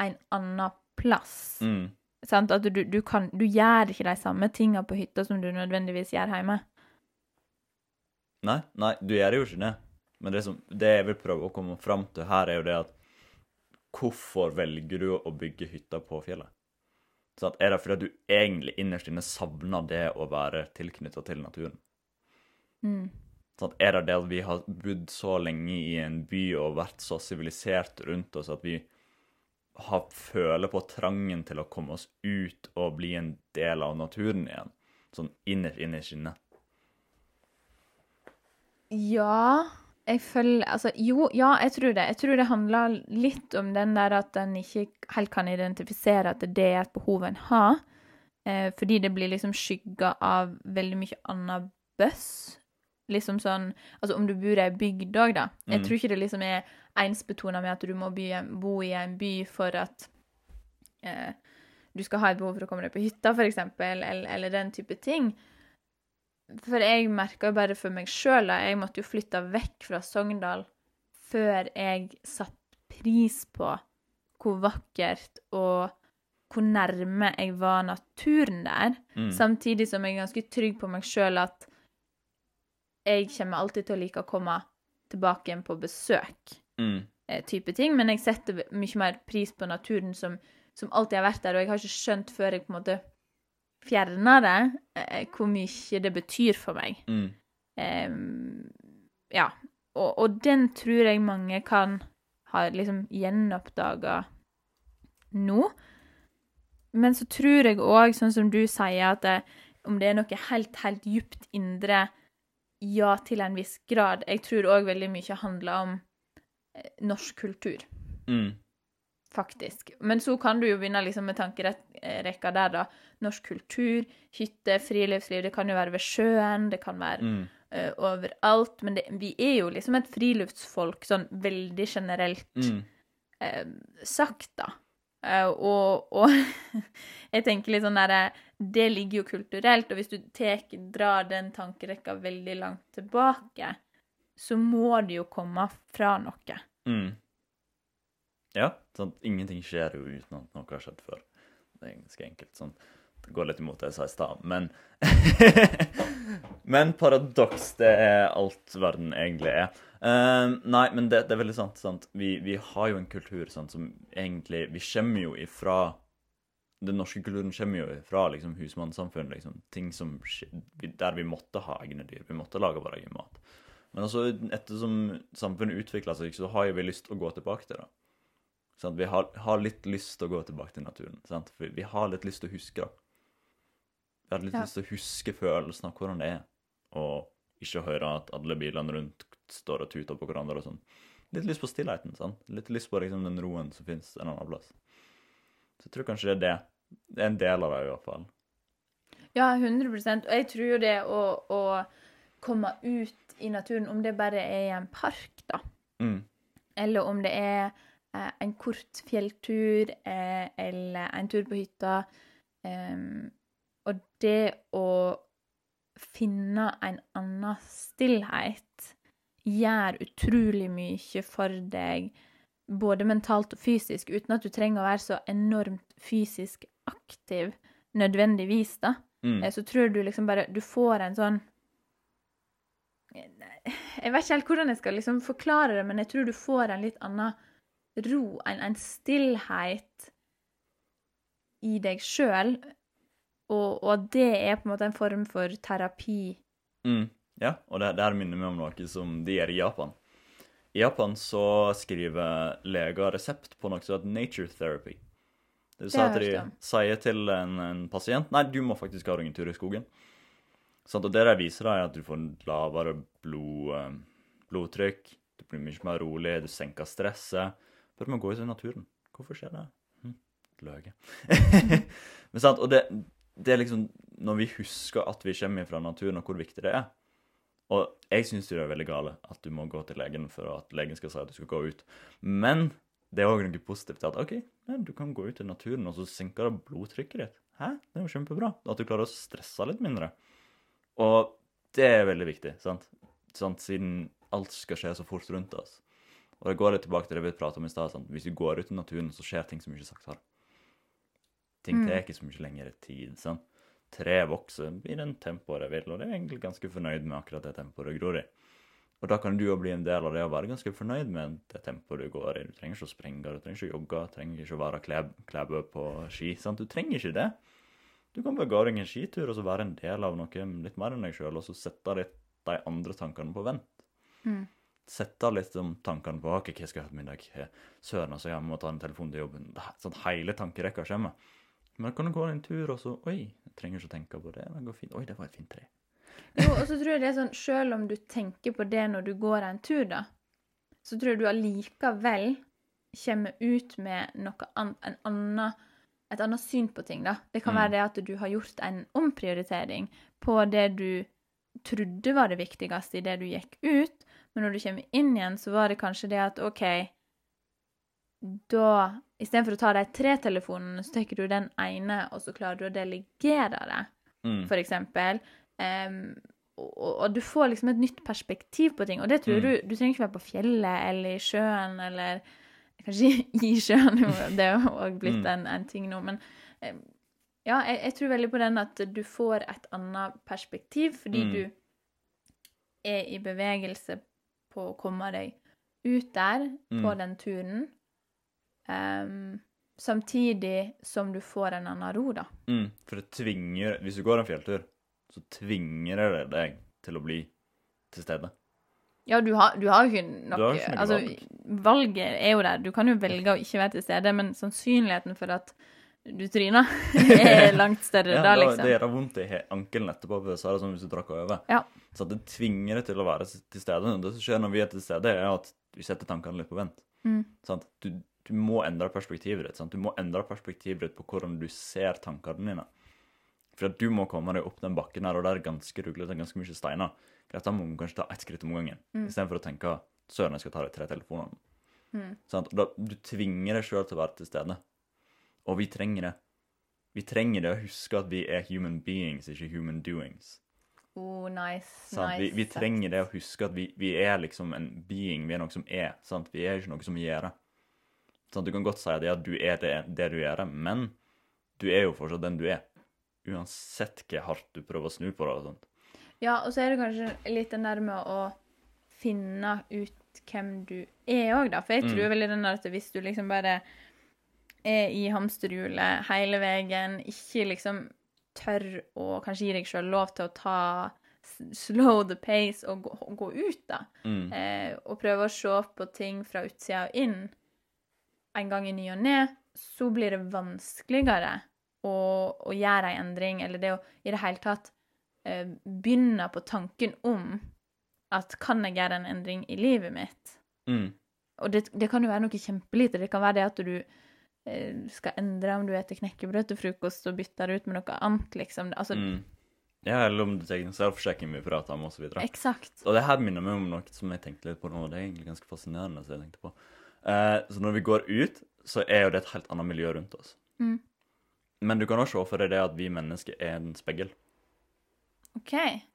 en annen plass. Mm. Sant? At du, du, kan Du gjør ikke de samme tinga på hytta som du nødvendigvis gjør hjemme. Nei, nei, du gjør jo ikke det. Men det, som, det jeg vil prøve å komme fram til her, er jo det at Hvorfor velger du å bygge hytta på fjellet? Sånn, er det fordi at du egentlig innerst inne savner det å være tilknytta til naturen? Mm. Sånn, er det det at vi har bodd så lenge i en by og vært så sivilisert rundt oss at vi har, føler på trangen til å komme oss ut og bli en del av naturen igjen? Sånn innerst inne i skinnet. Ja Jeg føler Altså, jo, ja, jeg tror det. Jeg tror det handler litt om den der at en ikke helt kan identifisere at det er et behov en har. Eh, fordi det blir liksom skygga av veldig mye annet bøss. Liksom sånn Altså om du bor i ei bygd òg, da. Jeg Mm. tror ikke det liksom er ensbetona med at du må bo i en by for at eh, du skal ha et behov for å komme deg på hytta, eksempel, eller, eller den type ting. For jeg merka jo bare for meg sjøl Jeg måtte jo flytte vekk fra Sogndal før jeg satte pris på hvor vakkert og hvor nærme jeg var naturen der. Mm. Samtidig som jeg er ganske trygg på meg sjøl at jeg kommer alltid til å like å komme tilbake igjen på besøk. Mm. eh, type ting, Men jeg setter mye mer pris på naturen som, som alltid har vært der, og jeg har ikke skjønt før jeg på en måte fjerna det, eh, hvor mye det betyr for meg. Mm. Em, ja. Og, og den tror jeg mange kan ha liksom gjenoppdaga nå. Men så tror jeg òg, sånn som du sier, at det, om det er noe helt, helt djupt indre Ja, til en viss grad. Jeg tror òg veldig mye handler om eh, norsk kultur Mm. faktisk. Men så kan du jo begynne liksom med tankerekka der, da. Norsk kultur, hytte, friluftsliv. Det kan jo være ved sjøen, det kan være Mm. uh, overalt. Men det, vi er jo liksom et friluftsfolk, sånn veldig generelt Mm. uh, sagt, da. Eh, og, og jeg tenker litt sånn derre Det ligger jo kulturelt, og hvis du tek, drar den tankerekka veldig langt tilbake, så må det jo komme fra noe. Mm. Ja, Sånn, Ingenting skjer jo uten at noe har skjedd før. Det er ganske enkelt. sånn. Det går litt imot det jeg sa i stad, men Men paradoks, det er alt verden egentlig er. Eh, nei, men det, det er veldig sant. sant? Vi, vi har jo en kultur sant, som egentlig Vi kommer jo ifra Den norske kulturen kommer jo ifra liksom, husmannssamfunn. Liksom, ting som Der vi måtte ha egne dyr. Vi måtte lage vår egen mat. Men altså, ettersom samfunnet utvikler seg, så har jo vi lyst til å gå tilbake til det. Sant? Vi har, har litt lyst til å gå tilbake til naturen. Sant? For vi har litt lyst til å huske det. Vi har litt Ja. lyst til å huske følelsen av hvordan det er, og ikke høre at alle bilene rundt står og tuter på hverandre og sånn. Litt lyst på stillheten. sant? Litt lyst på liksom, den roen som fins en annen plass. Så jeg tror kanskje det er det. Det er en del av det, i hvert fall. Ja, 100 Og jeg tror jo det å, å komme ut i naturen, om det bare er i en park, da, Mm. eller om det er eh, en kort fjelltur eh, eller en tur på hytta em, Og det å finne en annen stillhet gjør utrolig mye for deg, både mentalt og fysisk, uten at du trenger å være så enormt fysisk aktiv nødvendigvis, da. Mm. Eh, Så tror du liksom bare Du får en sånn Jeg vet ikke helt hvordan jeg skal liksom forklare det, men jeg tror du får en litt annen ro, en, en stillhet i deg sjøl. Og, og det er på en måte en form for terapi. Mm, ja, og det, det her minner meg om noe som de gjør i Japan. I Japan så skriver leger resept på noe som heter nature therapy. Det vil si at de sier til en, en pasient Nei, du må faktisk ha deg en tur i skogen. Sånn, og det de viser, er at du får lavere blod, eh, blodtrykk, du blir mye mer rolig, du senker stresset. Bare med å gå ut i naturen. Hvorfor skjer det? Hm, løye. Men sant, og det, det er liksom Når vi husker at vi kommer fra naturen, og hvor viktig det er Og jeg syns det er veldig gale at du må gå til legen for at legen skal si at du skal gå ut. Men det er òg noe positivt at OK, du kan gå ut i naturen, og så senker det blodtrykket ditt. Hæ? Det er jo kjempebra. At du klarer å stresse litt mindre. Og det er veldig viktig, sant? sant? Siden alt skal skje så fort rundt oss. Og det går litt tilbake til det vi pratet om i stad. sant? Hvis vi går ut i naturen, så skjer ting så mye saktere. Ting Mm. tar ikke så mye lengre tid. sant? Tre vokser i den tempoet de vil, og det er egentlig ganske fornøyd med akkurat det tempoet du gror i. Og da kan du jo bli en del av det å være ganske fornøyd med det tempoet du går i. Du trenger ikke å sprenge, du trenger ikke å jogge, du trenger ikke å være klæbø på ski. sant? Du trenger ikke det. Du kan bare gå deg en skitur og så være en del av noe litt mer enn deg sjøl, og så sette litt de andre tankene på vent. Mm. Sette litt om tankene på ok, hva skal jeg ha til middag? Eh, Søren, altså, jeg må ta en telefon til jobben. Sånn hele tankerekka kommer. Men da kan du gå en tur, og så Oi, jeg trenger ikke å tenke på det. Det går fint. Oi, det var et fint tre. Jo, og så tror jeg det er sånn, Selv om du tenker på det når du går en tur, da, så tror jeg du allikevel kommer ut med noe an, en anna, et annet syn på ting. da. Det kan Mm. være det at du har gjort en omprioritering på det du trodde var det viktigste i det du gikk ut, men når du kommer inn igjen, så var det kanskje det at OK Da Istedenfor å ta de tre telefonene, så tar du den ene, og så klarer du å delegere det Mm. for eksempel. Um, og, og du får liksom et nytt perspektiv på ting. Og det tror Mm. du Du trenger ikke være på fjellet eller i sjøen eller Kanskje i sjøen, det er jo òg blitt Mm. en, en ting nå. Men ja, jeg, jeg tror veldig på den at du får et annet perspektiv fordi Mm. du er i bevegelse på å komme deg ut der på Mm. den turen. Em, samtidig som du får en annen ro, da. Mm. For det tvinger Hvis du går en fjelltur, så tvinger det deg til å bli til stede. Ja, du har, du har jo ikke jo ikke Altså, valg. valget er jo der. Du kan jo velge å ikke være til stede, men sannsynligheten for at du tryner, er langt større Ja, da, liksom. Det gjør vondt i ankelen etterpå, jeg sa det sånn hvis du drakk over. Ja. Så det tvinger deg til å være til stede. Det som skjer når vi er til stede, er at vi setter tankene litt på vent. Mm. Du, du må endre perspektivet ditt. Sant? Du må endre perspektivet ditt på hvordan du ser tankene dine. For at du må komme deg opp den bakken her, og det er ganske ruglete, ganske mye steiner. Greit, da må du kanskje ta ett skritt om gangen, Mm. istedenfor å tenke søren, jeg skal ta de tre telefonene. Mm. Sant? Da, du tvinger deg sjøl til å være til stede. Og vi trenger det. Vi trenger det å huske at vi er human beings, ikke human doings. Oh, nice. Sant? nice. Vi, vi trenger det å huske at vi, vi er liksom en being, vi er noe som er. Sant? Vi er ikke noe som gjør. Sant? Du kan godt si at du er det, det du gjør, men du er jo fortsatt den du er. Uansett hvor hardt du prøver å snu på det. og sånt. Ja, og så er det kanskje litt den der med å finne ut hvem du er òg, da. For jeg tror Mm. veldig den der at hvis du liksom bare er i hamsterhjulet hele veien, ikke liksom tør å kanskje gi deg sjøl lov til å ta slow the pace og gå, gå ut, da. Mm. eh, og prøve å se på ting fra utsida og inn en gang i ny og ne, så blir det vanskeligere å, å gjøre ei endring, eller det å i det hele tatt eh, begynne på tanken om at kan jeg gjøre en endring i livet mitt? Mm. Og det, det kan jo være noe kjempelite. Det kan være det at du eh, skal endre om du spiser knekkebrød til frokost og bytter det ut med noe annet, liksom. Altså, Mm. Ja, eller om du tar egen self-checking vi prater om, osv. Eksakt. Og det her minner meg om noe som jeg tenkte litt på nå, og det er egentlig ganske fascinerende. Så jeg tenkte på. Eh, så når vi går ut, så er jo det et helt annet miljø rundt oss. Mm. Men du kan også se for deg det at vi mennesker er en speil. OK.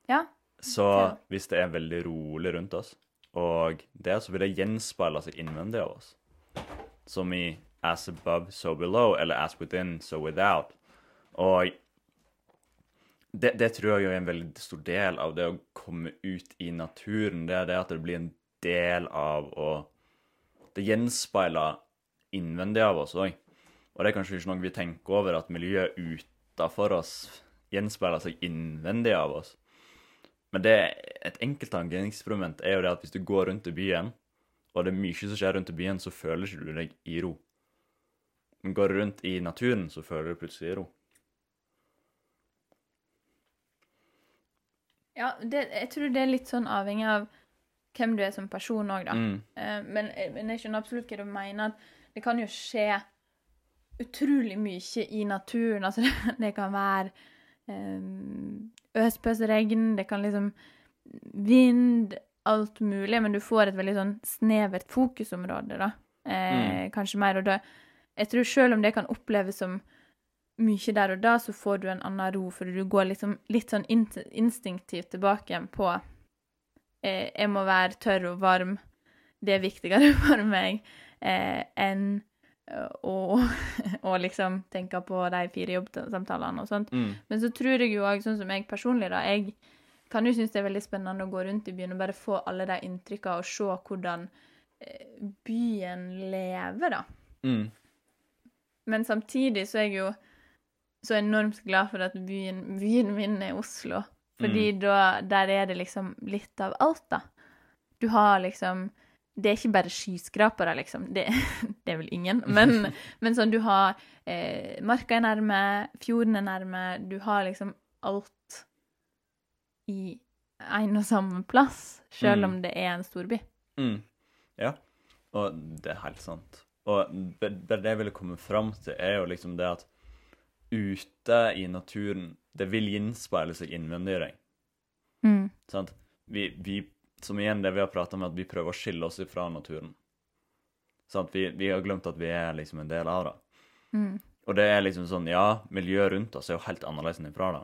Ja. Så hvis det er veldig rolig rundt oss, og det, så vil det gjenspeile seg innvendig av oss. Som i as above, so below, eller as within, so without. Og det, det tror jeg er en veldig stor del av det å komme ut i naturen. Det er det at det blir en del av å Det gjenspeiler innvendig av oss òg. Og det er kanskje ikke noe vi tenker over, at miljøet utafor oss gjenspeiler seg innvendig av oss. Men det, et enkelttankeeksperiment er jo det at hvis du går rundt i byen, og det er mye som skjer rundt i byen, så føler ikke du deg i ro. Men går du rundt i naturen, så føler du plutselig i ro. Ja, det, jeg tror det er litt sånn avhengig av hvem du er som person òg, da. Mm. Eh, men, men jeg skjønner absolutt hva du mener. at Det kan jo skje utrolig mye i naturen. Altså, det, det kan være um, øspøsregn, det kan liksom Vind, alt mulig, men du får et veldig sånn snevert fokusområde, da. Eh, Kanskje mer. Og da Jeg tror selv om det kan oppleves som mye der og da, så får du en annen ro, for du går liksom litt sånn instinktivt tilbake på eh, Jeg må være tørr og varm. Det er viktigere for meg eh, enn å, å liksom tenke på de fire jobbsamtalene og sånt. Mm. Men så tror jeg jo òg, sånn som jeg personlig, da Jeg kan jo synes det er veldig spennende å gå rundt i byen og bare få alle de inntrykkene og se hvordan eh, byen lever, da. Mm. Men samtidig så er jeg jo så enormt glad for at byen, byen min er Oslo. Fordi da, der er det liksom litt av alt, da. Du har liksom Det er ikke bare skyskrapere, liksom. Det, det er vel ingen. Men, men sånn, du har eh, Marka er nærme, fjorden er nærme. Du har liksom alt i en og samme plass, selv Mm. om det er en storby. Mm. Ja, og det er helt sant. Og det det jeg ville komme fram til, er jo liksom det at ute i naturen Det vil gjenspeile seg innvendig i deg. Mm. Sant? Vi, vi, som igjen det vi har prata om, at vi prøver å skille oss fra naturen. Sant? Vi, vi har glemt at vi er liksom en del av det. Mm. Og det er liksom sånn, ja, miljøet rundt oss er jo helt annerledes enn ifra det.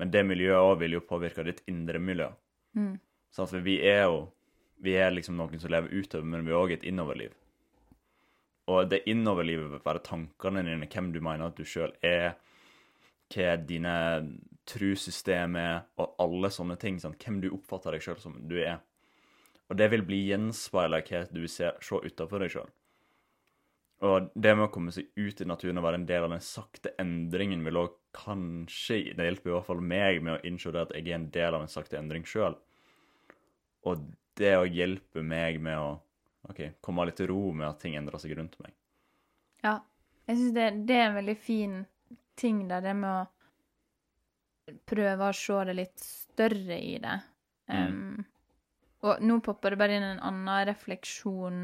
Men det miljøet òg vil jo påvirke ditt indre miljø. Mm. Sant? For vi er jo Vi er liksom noen som lever utover, men vi er òg et innoverliv. Og det innoverlivet vil være tankene dine, hvem du mener at du sjøl er, hva dine trussystem er, og alle sånne ting. Sant? Hvem du oppfatter deg sjøl som du er. Og det vil bli gjenspeila hva du ser, se utafor deg sjøl. Og det med å komme seg ut i naturen og være en del av den sakte endringen vil òg kanskje Det hjelper i hvert fall meg med å innse det at jeg er en del av en sakte endring sjøl. Og det å hjelpe meg med å ok, komme litt til ro med at ting endrer seg rundt meg. Ja. Jeg syns det, det er en veldig fin ting der, det med å prøve å se det litt større i det. Um, og nå popper det bare inn en annen refleksjon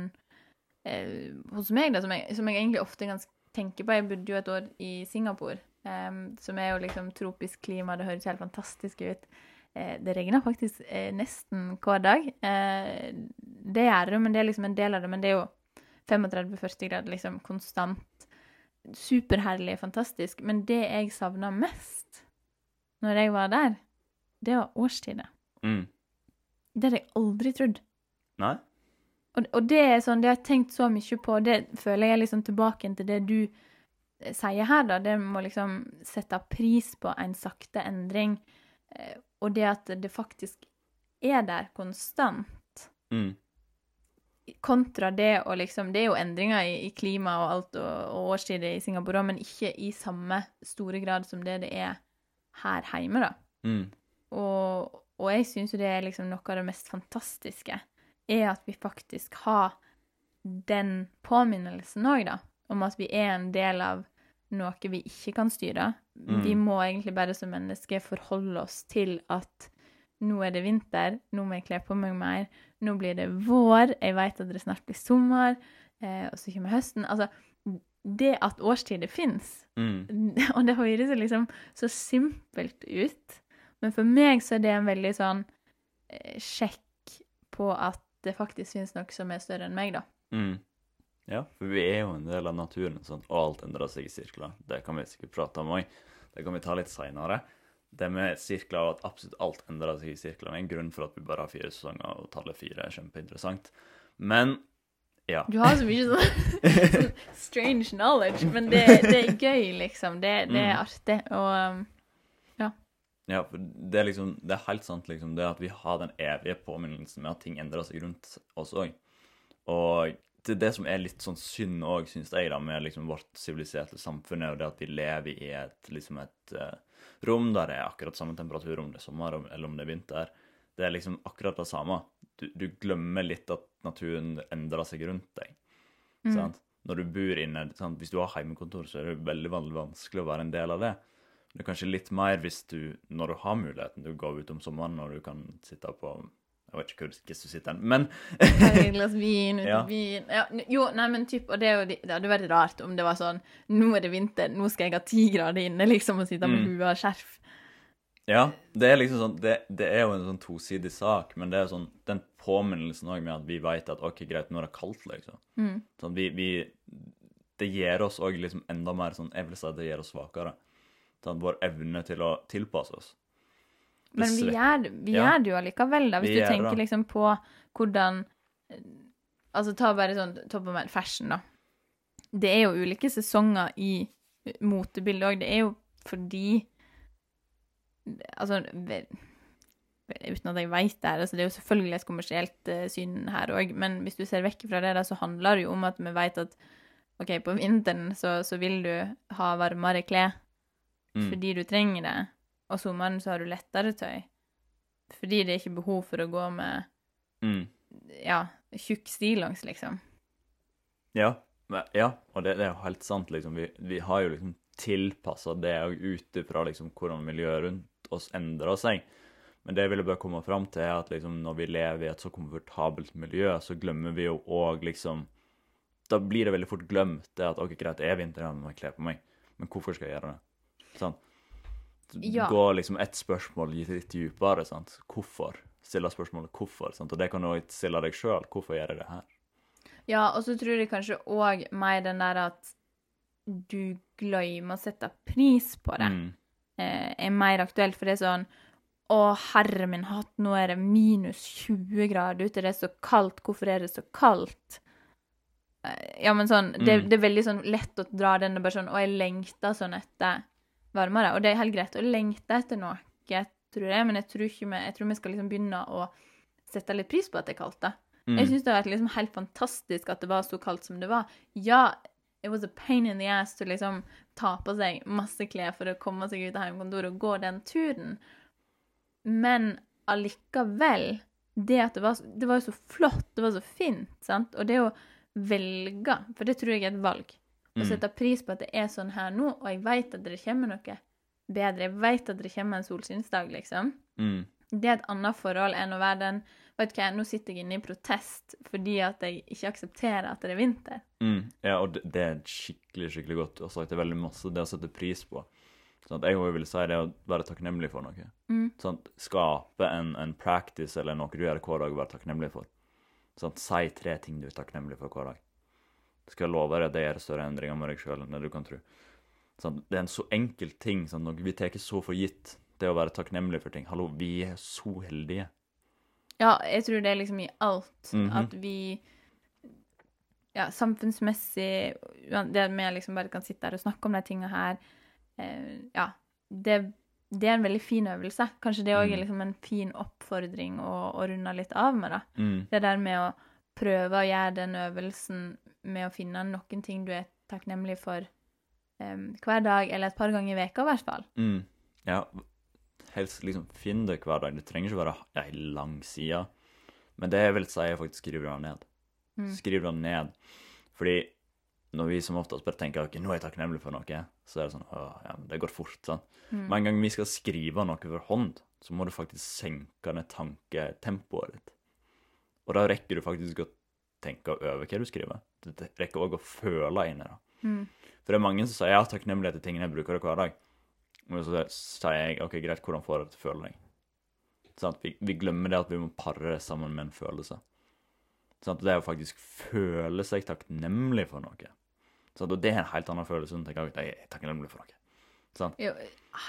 eh, hos meg, da, som jeg, som jeg egentlig ofte ganske tenker på. Jeg bodde jo et år i Singapore, em, som er jo liksom tropisk klima, det høres helt fantastisk ut. Eh, det regner faktisk eh, nesten hver dag. Eh, det gjør det, men det er liksom en del av det. Men det er jo 35-40 grader liksom konstant. Superherlig, fantastisk. Men det jeg savna mest når jeg var der, det var årstider. Mm. Det hadde jeg aldri trodd. Nei? Og, og det er sånn, det har jeg tenkt så mye på, det føler jeg liksom tilbake til det du eh, sier her, da. Det må liksom sette pris på en sakte endring, eh, og det at det faktisk er der konstant. Mm. Kontra det å liksom Det er jo endringer i, i klima og alt og, og årstider i Singapore men ikke i samme store grad som det det er her hjemme, da. Mm. Og, og jeg syns jo det er liksom noe av det mest fantastiske, er at vi faktisk har den påminnelsen òg, da, om at vi er en del av noe vi ikke kan styre. Mm. Vi må egentlig bare som mennesker forholde oss til at nå er det vinter, nå må jeg kle på meg mer, nå blir det vår, jeg vet at det snart blir sommer, eh, og så kommer høsten. Altså, det at årstider fins, Mm. og det høres liksom så simpelt ut, men for meg så er det en veldig sånn eh, sjekk på at det faktisk finnes noe som er større enn meg, da. Mm. Ja, for vi er jo en del av naturen, sånn, og alt endrer seg i sirkler. Det kan vi sikkert prate om òg. Det kan vi ta litt seinere. Det med sirkler og at absolutt alt endrer seg i sirkler, er en grunn for at vi bare har fire sesonger, og tallet fire er kjempeinteressant. Men ja. Du har så mye sånn, sånn strange knowledge, men det, det er gøy, liksom. Det, det er Mm. artig. Og ja. Ja, for det er liksom, det er helt sant liksom, det at vi har den evige påminnelsen med at ting endrer seg rundt oss òg. Og det, det som er litt sånn synd òg, syns jeg, da, med liksom vårt siviliserte samfunn, er jo det at vi lever i et liksom et eh, rom der det er akkurat samme temperatur om det er sommer eller om det er vinter. Det er liksom akkurat det samme. Du, du glemmer litt at naturen endrer seg rundt deg. Mm. Sant? Når du bor inne, sant? Hvis du har hjemmekontor, så er det veldig veldig vanskelig å være en del av det. Det er kanskje litt mer hvis du, når du har muligheten du går ut om sommeren, når du kan sitte på Jeg vet ikke hvor sitter, men et glass vin ute Ja. vin. Ja, jo, nei, men typ, og det, jo, det hadde vært rart om det var sånn Nå er det vinter, nå skal jeg ha ti grader inne, liksom, og sitte med Mm. hue og skjerf. Ja, det er liksom sånn Det, det er jo en sånn tosidig sak, men det er sånn den påminnelsen òg med at vi vet at OK, greit, nå er det kaldt, liksom. Mm. Sånn, vi, vi Det gir oss òg liksom enda mer sånn Jeg vil si det gjør oss svakere. Sånn, vår evne til å tilpasse oss. Men vi gjør, vi Ja. gjør det jo allikevel, da. Hvis Vi du tenker det. liksom på hvordan Altså ta bare sånn topp of mind fashion, da. Det er jo ulike sesonger i motebildet òg. Det er jo fordi Altså Uten at jeg veit det her, altså det er jo selvfølgelig et kommersielt uh, syn her òg, men hvis du ser vekk fra det, da, så handler det jo om at vi veit at OK, på vinteren så, så vil du ha varmere klær Mm. fordi du trenger det, og sommeren så har du lettere tøy. Fordi det er ikke behov for å gå med Mm. ja, tjukk stillongs, liksom. Ja, ja, og det, det er jo helt sant, liksom. Vi, vi har jo liksom tilpassa det òg ut ifra liksom hvordan miljøet rundt oss endrer seg. Men det jeg ville bare komme fram til, er at liksom når vi lever i et så komfortabelt miljø, så glemmer vi jo òg liksom Da blir det veldig fort glemt det at OK, greit, det er vinter, jeg må kle på meg, men hvorfor skal jeg gjøre det? Sant? Ja. Gå liksom ett spørsmål litt dypere, sant. Hvorfor? Stille spørsmålet hvorfor, sant. Og det kan du også stille deg sjøl. Hvorfor gjør jeg det her? Ja, og så tror jeg kanskje òg mer den der at du glemmer å sette pris på det, Mm. eh, er mer aktuelt. For det er sånn Å, herre min hatt, nå er det minus 20 grader ute, det er så kaldt, hvorfor er det så kaldt? Eh, Ja, men sånn, det, Mm. det er veldig sånn lett å dra den og bare sånn Å, jeg lengter sånn etter varmere. Og det er helt greit å lengte etter noe, tror jeg, men jeg tror, vi, jeg tror vi skal liksom begynne å sette litt pris på at det er kaldt, da. Mm. Jeg syns det har vært liksom helt fantastisk at det var så kaldt som det var. Ja, it was a pain in the ass to liksom ta på seg masse klær for å komme seg ut av hjemmekontoret og gå den turen. Men allikevel Det at det var, det var jo så flott, det var så fint, sant? Og det å velge, for det tror jeg er et valg, å Mm. sette pris på at det er sånn her nå, og jeg vet at det kommer noe bedre. Jeg vet at det kommer en solskinnsdag, liksom Mm. det er et annet forhold enn å være den Vet du hva, nå sitter jeg inne i protest fordi at jeg ikke aksepterer at det er vinter. Mm, ja, og det, det er skikkelig skikkelig godt. Du har sagt det veldig masse. Det å sette pris på. Sånn jeg vil si det å være takknemlig for noe. Mm. Sånn Skape en, en practice eller noe du gjør hver dag, og være takknemlig for. Sånn Si tre ting du er takknemlig for hver dag. Skal jeg love deg at det gjør større endringer med deg sjøl enn det du kan tro. Sånn, det er en så enkel ting. Sånn, vi tar så for gitt. Det å være takknemlig for ting. Hallo, vi er så heldige. Ja, jeg tror det er liksom i alt. Mhm. At vi Ja, samfunnsmessig Det med liksom bare kan sitte her og snakke om de tinga her eh, Ja. Det, det er en veldig fin øvelse. Kanskje det òg er Mm. liksom en fin oppfordring å, å runde litt av med, da. Mm. Det der med å prøve å gjøre den øvelsen med å finne noen ting du er takknemlig for um, hver dag, eller et par ganger i veka i hvert fall. Mm. Ja, helst liksom finn det hver dag. Det trenger ikke være ei lang side. Men det jeg vil si, er faktisk skriv det ned. Mm. Skriv det ned. Fordi når vi som oftest bare tenker ok, nå er jeg takknemlig for noe, så er det sånn åh, ja, det går fort. sånn. Mm. Men en gang vi skal skrive noe for hånd, så må du faktisk senke ned tanketempoet ditt. Og da rekker du faktisk å tenke over hva du skriver. Du rekker òg å føle inni det. Mm. For det er mange som sier ja, takknemlighet til tingene jeg bruker hver dag. Men så sier jeg OK, greit, hvordan får jeg det til å føle deg? Sånn, vi, vi glemmer det at vi må pare det sammen med en følelse. Sånn, det er å faktisk føle seg takknemlig for noe. Sånn, og det er en helt annen følelse enn å tenke at jeg er takknemlig for noe. Jo,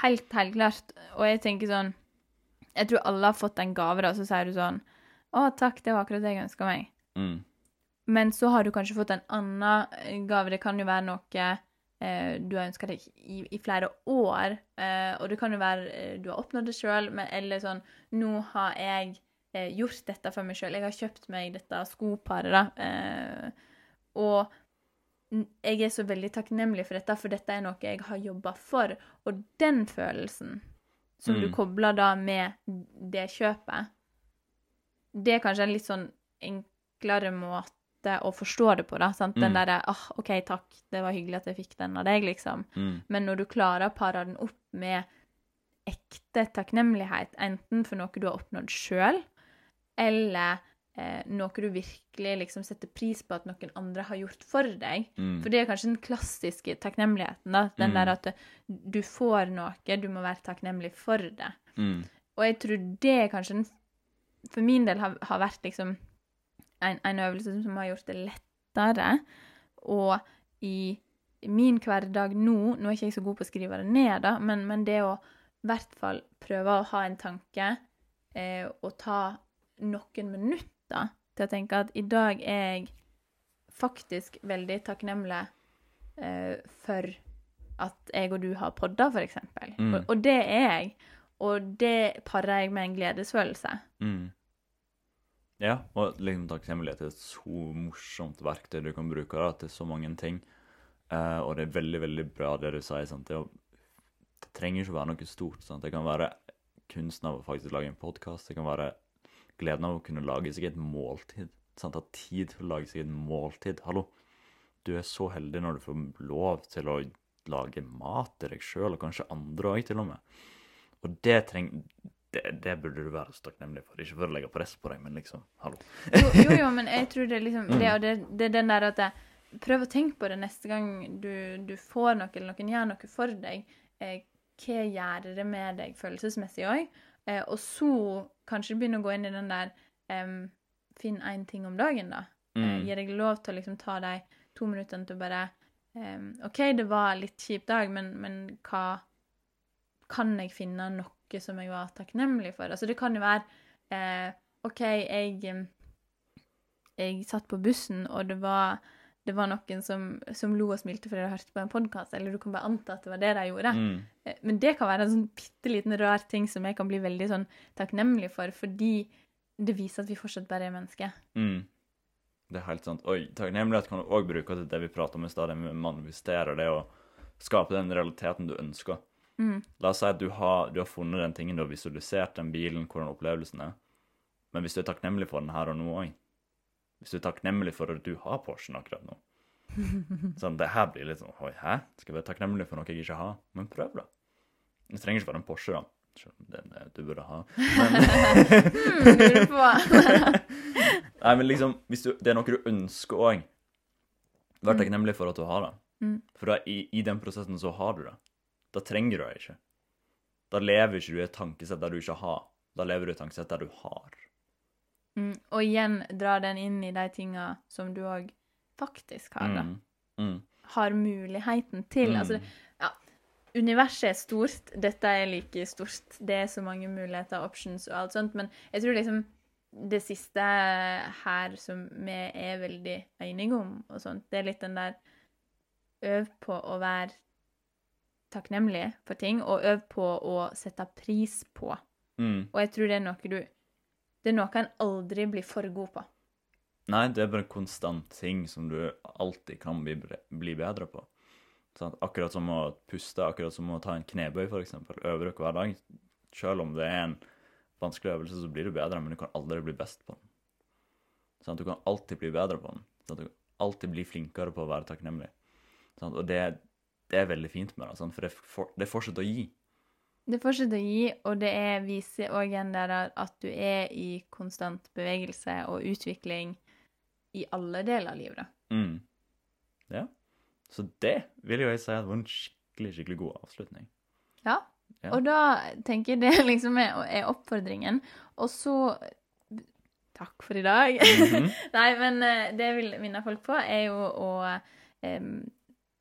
helt, helt klart. Og jeg tenker sånn Jeg tror alle har fått en gave, da, så sier du sånn Å, takk, det var akkurat det jeg ønska meg. Mm. Men så har du kanskje fått en annen eh, gave. Det kan jo være noe eh, du har ønska deg i, i flere år. Eh, og det kan jo være eh, du har oppnådd det sjøl, eller sånn Nå har jeg eh, gjort dette for meg sjøl. Jeg har kjøpt meg dette skoparet, da. Eh, og jeg er så veldig takknemlig for dette, for dette er noe jeg har jobba for. Og den følelsen som du Mm. kobler da med det kjøpet, det er kanskje en litt sånn enklere måte å forstå det på, da. Sant? Den Mm. derre ah, OK, takk, det var hyggelig at jeg fikk den av deg, liksom. Mm. Men når du klarer å pare den opp med ekte takknemlighet, enten for noe du har oppnådd sjøl, eller eh, noe du virkelig liksom setter pris på at noen andre har gjort for deg. Mm. For det er kanskje den klassiske takknemligheten. da, Den Mm. der at du får noe, du må være takknemlig for det. Mm. Og jeg tror det er kanskje den, for min del har, har vært liksom en, en øvelse som har gjort det lettere. Og i min hverdag nå Nå er ikke jeg så god på å skrive det ned, da, men, men det å i hvert fall prøve å ha en tanke eh, og ta noen minutter til å tenke at i dag er jeg faktisk veldig takknemlig eh, for at jeg og du har podda, eksempel. Mm. Og, og det er jeg. Og det parer jeg med en gledesfølelse. Mm. Ja, og liksom takknemlighet er et så morsomt verktøy du kan bruke da, til så mange ting. Uh, og det er veldig, veldig bra det du sier. sant? Det, det trenger ikke å være noe stort. sant? Det kan være kunsten av å faktisk lage en podkast. Det kan være gleden av å kunne lage seg et måltid. sant? Ha tid til å lage seg et måltid. Hallo, du er så heldig når du får lov til å lage mat til deg sjøl, og kanskje andre òg, til og med. Og det trenger det, det burde du være så takknemlig for. Ikke for å legge press på deg, men liksom, hallo. Jo, jo, jo men jeg tror det er liksom det, og det, det er den der at jeg, Prøv å tenke på det neste gang du, du får noe, eller noen gjør noe for deg. Eh, hva gjør det med deg følelsesmessig òg? Eh, og så kanskje begynne å gå inn i den der eh, Finn én ting om dagen, da. Eh, Mm. Gi deg lov til å liksom ta de to minuttene til å bare OK, det var en litt kjip dag, men, men hva Kan jeg finne noe som jeg var takknemlig for? Altså, det kan jo være eh, OK, jeg Jeg satt på bussen, og det var det var noen som, som lo og smilte fordi de hørte på en podkast, eller du kan bare anta at det var det de gjorde. Mm. Eh, Men det kan være en sånn bitte liten rar ting som jeg kan bli veldig sånn takknemlig for, fordi det viser at vi fortsatt bare er mennesker. Mm. Det er helt sant. Oi, takknemlighet kan du òg bruke til det vi prater om i stad, det med å manifestere det og skape den realiteten du ønsker. Mm. La oss si at du har, du har funnet den tingen, du har visualisert den bilen, hvordan opplevelsen er. Men hvis du er takknemlig for den her og nå òg Hvis du er takknemlig for at du har Porschen akkurat nå Sånn, Det her blir litt sånn Oi, hæ? Skal jeg være takknemlig for noe jeg ikke har? Men prøv, da. Det trenger ikke være en Porsche, da. Selv om det er du burde ha. Men Hmm. Nei, men liksom, hvis du, det er noe du ønsker òg, vær takknemlig for at du har det. Mm. For da, i, i den prosessen så har du det. Da trenger du det ikke. Da lever ikke du i et tankesett der du ikke har. Da lever du i et tankesett der du har. Mm. Og igjen dra den inn i de tinga som du òg faktisk har, da. Mm. Mm. Har muligheten til. Mm. Altså, ja, universet er stort, dette er like stort. Det er så mange muligheter, options og alt sånt, men jeg tror liksom det siste her som vi er veldig enige om, og sånt, det er litt den der Øv på å være takknemlig for ting, og øv på å sette pris på. Mm. Og jeg tror det er noe du Det er noe en aldri blir for god på. Nei, det er bare en konstant ting som du alltid kan bli, bli bedre på. Sånn, Akkurat som å puste, akkurat som å ta en knebøy, f.eks. Øver du hver dag. Selv om det er en vanskelig øvelse, så blir du bedre, men du kan aldri bli best på den. Sånn, Du kan alltid bli bedre på den. Sånn, Du kan alltid bli flinkere på å være takknemlig. Sant? Og det, det er veldig fint med det, for det, for, det fortsetter å gi. Det fortsetter å gi, og det er, viser òg igjen der at du er i konstant bevegelse og utvikling i alle deler av livet. da. Mm. Ja. Så det vil jo jeg si at var en skikkelig, skikkelig god avslutning. Ja. Ja. Og da tenker jeg det liksom er, er oppfordringen. Og så Takk for i dag. Mhm. Nei, men eh, det jeg vil minne folk på, er jo å em,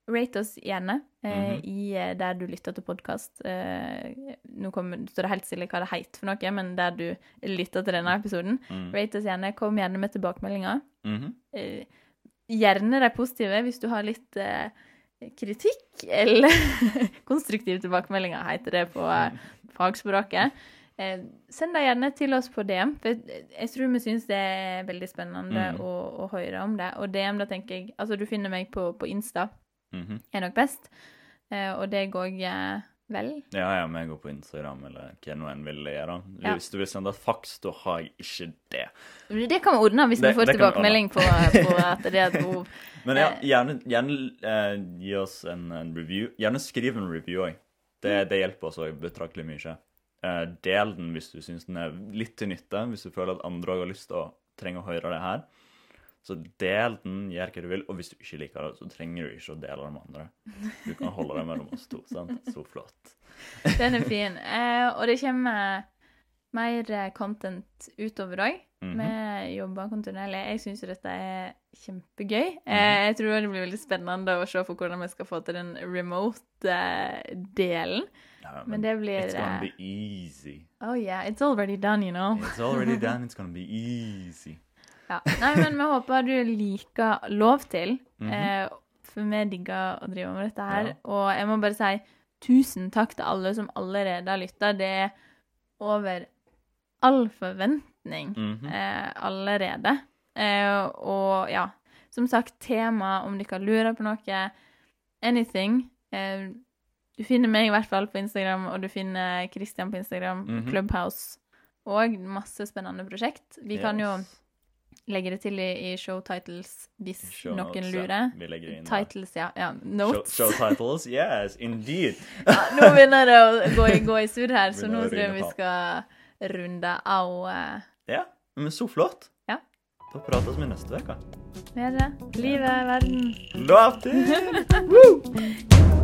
rate oss gjerne eh, Mhm. i eh, der du lytter til podkast. Eh, nå kommer, står det helt stille hva det heter for noe, men der du lytter til denne episoden. Mm. Rate oss gjerne. Kom gjerne med tilbakemeldinger. Mhm. Eh, gjerne de positive hvis du har litt eh, kritikk, eller konstruktive tilbakemeldinger, heter det på fagspråket. eh, send det gjerne til oss på DM. For jeg, jeg tror vi syns det er veldig spennende Mm. å, å høre om det. Og DM, da tenker jeg Altså, du finner meg på, på Insta, Mhm. er nok best. Eh, og går òg, eh, vel? Ja, ja, meg går på Instagram, eller hva nå enn vil gjøre. Ja. Hvis du vil sende faks, da har jeg ikke det. Det kan vi ordne hvis Det- vi får det vi tilbakemelding på, på at det er et behov. Men ja, Eh. gjerne, gjerne eh, gi oss en, en review. Gjerne skriv en review òg. Det, det hjelper oss òg betraktelig mye. Eh, del den hvis du syns den er litt til nytte, hvis du føler at andre òg har lyst til å trenge å høre det her. Så del den, gjør hva du vil. Og hvis du ikke liker det, så trenger du ikke å dele det med andre. Du kan holde det mellom oss to. sant? Så flott. Den er fin. Eh, og det kommer mer eh, content utover òg. Mhm. Vi jobber kontinuerlig. Jeg syns jo dette er kjempegøy. Mhm. Eh, jeg tror det blir veldig spennende å se for hvordan vi skal få til den remote-delen. Ja, Men det blir It's gonna eh, be easy. Oh yeah, it's already done, you know. It's already done. It's gonna be easy. Ja. Nei, men vi håper du liker Lov til. Mm -hmm. for vi digger å drive med dette her. Ja. Og jeg må bare si tusen takk til alle som allerede har lytta. Det er over all forventning Mhm. eh, allerede. Eh, og ja, som sagt, tema om dere lurer på noe, anything. Eh, du finner meg i hvert fall på Instagram, og du finner Christian på Instagram, Mhm. Clubhouse, og masse spennende prosjekt. Vi kan jo Yes. legge det til i, i show titles hvis Show noen notes, ja. lurer. Vi legger det inn. Titles, ja. ja. Notes. show titles? Yes, indeed. Ja, nå begynner det å gå gå i surr her, så nå tror jeg vi skal runde av. eh, Ja, men så flott. Ja. Da prates vi neste uke. med det. Livet, verden. Lov til!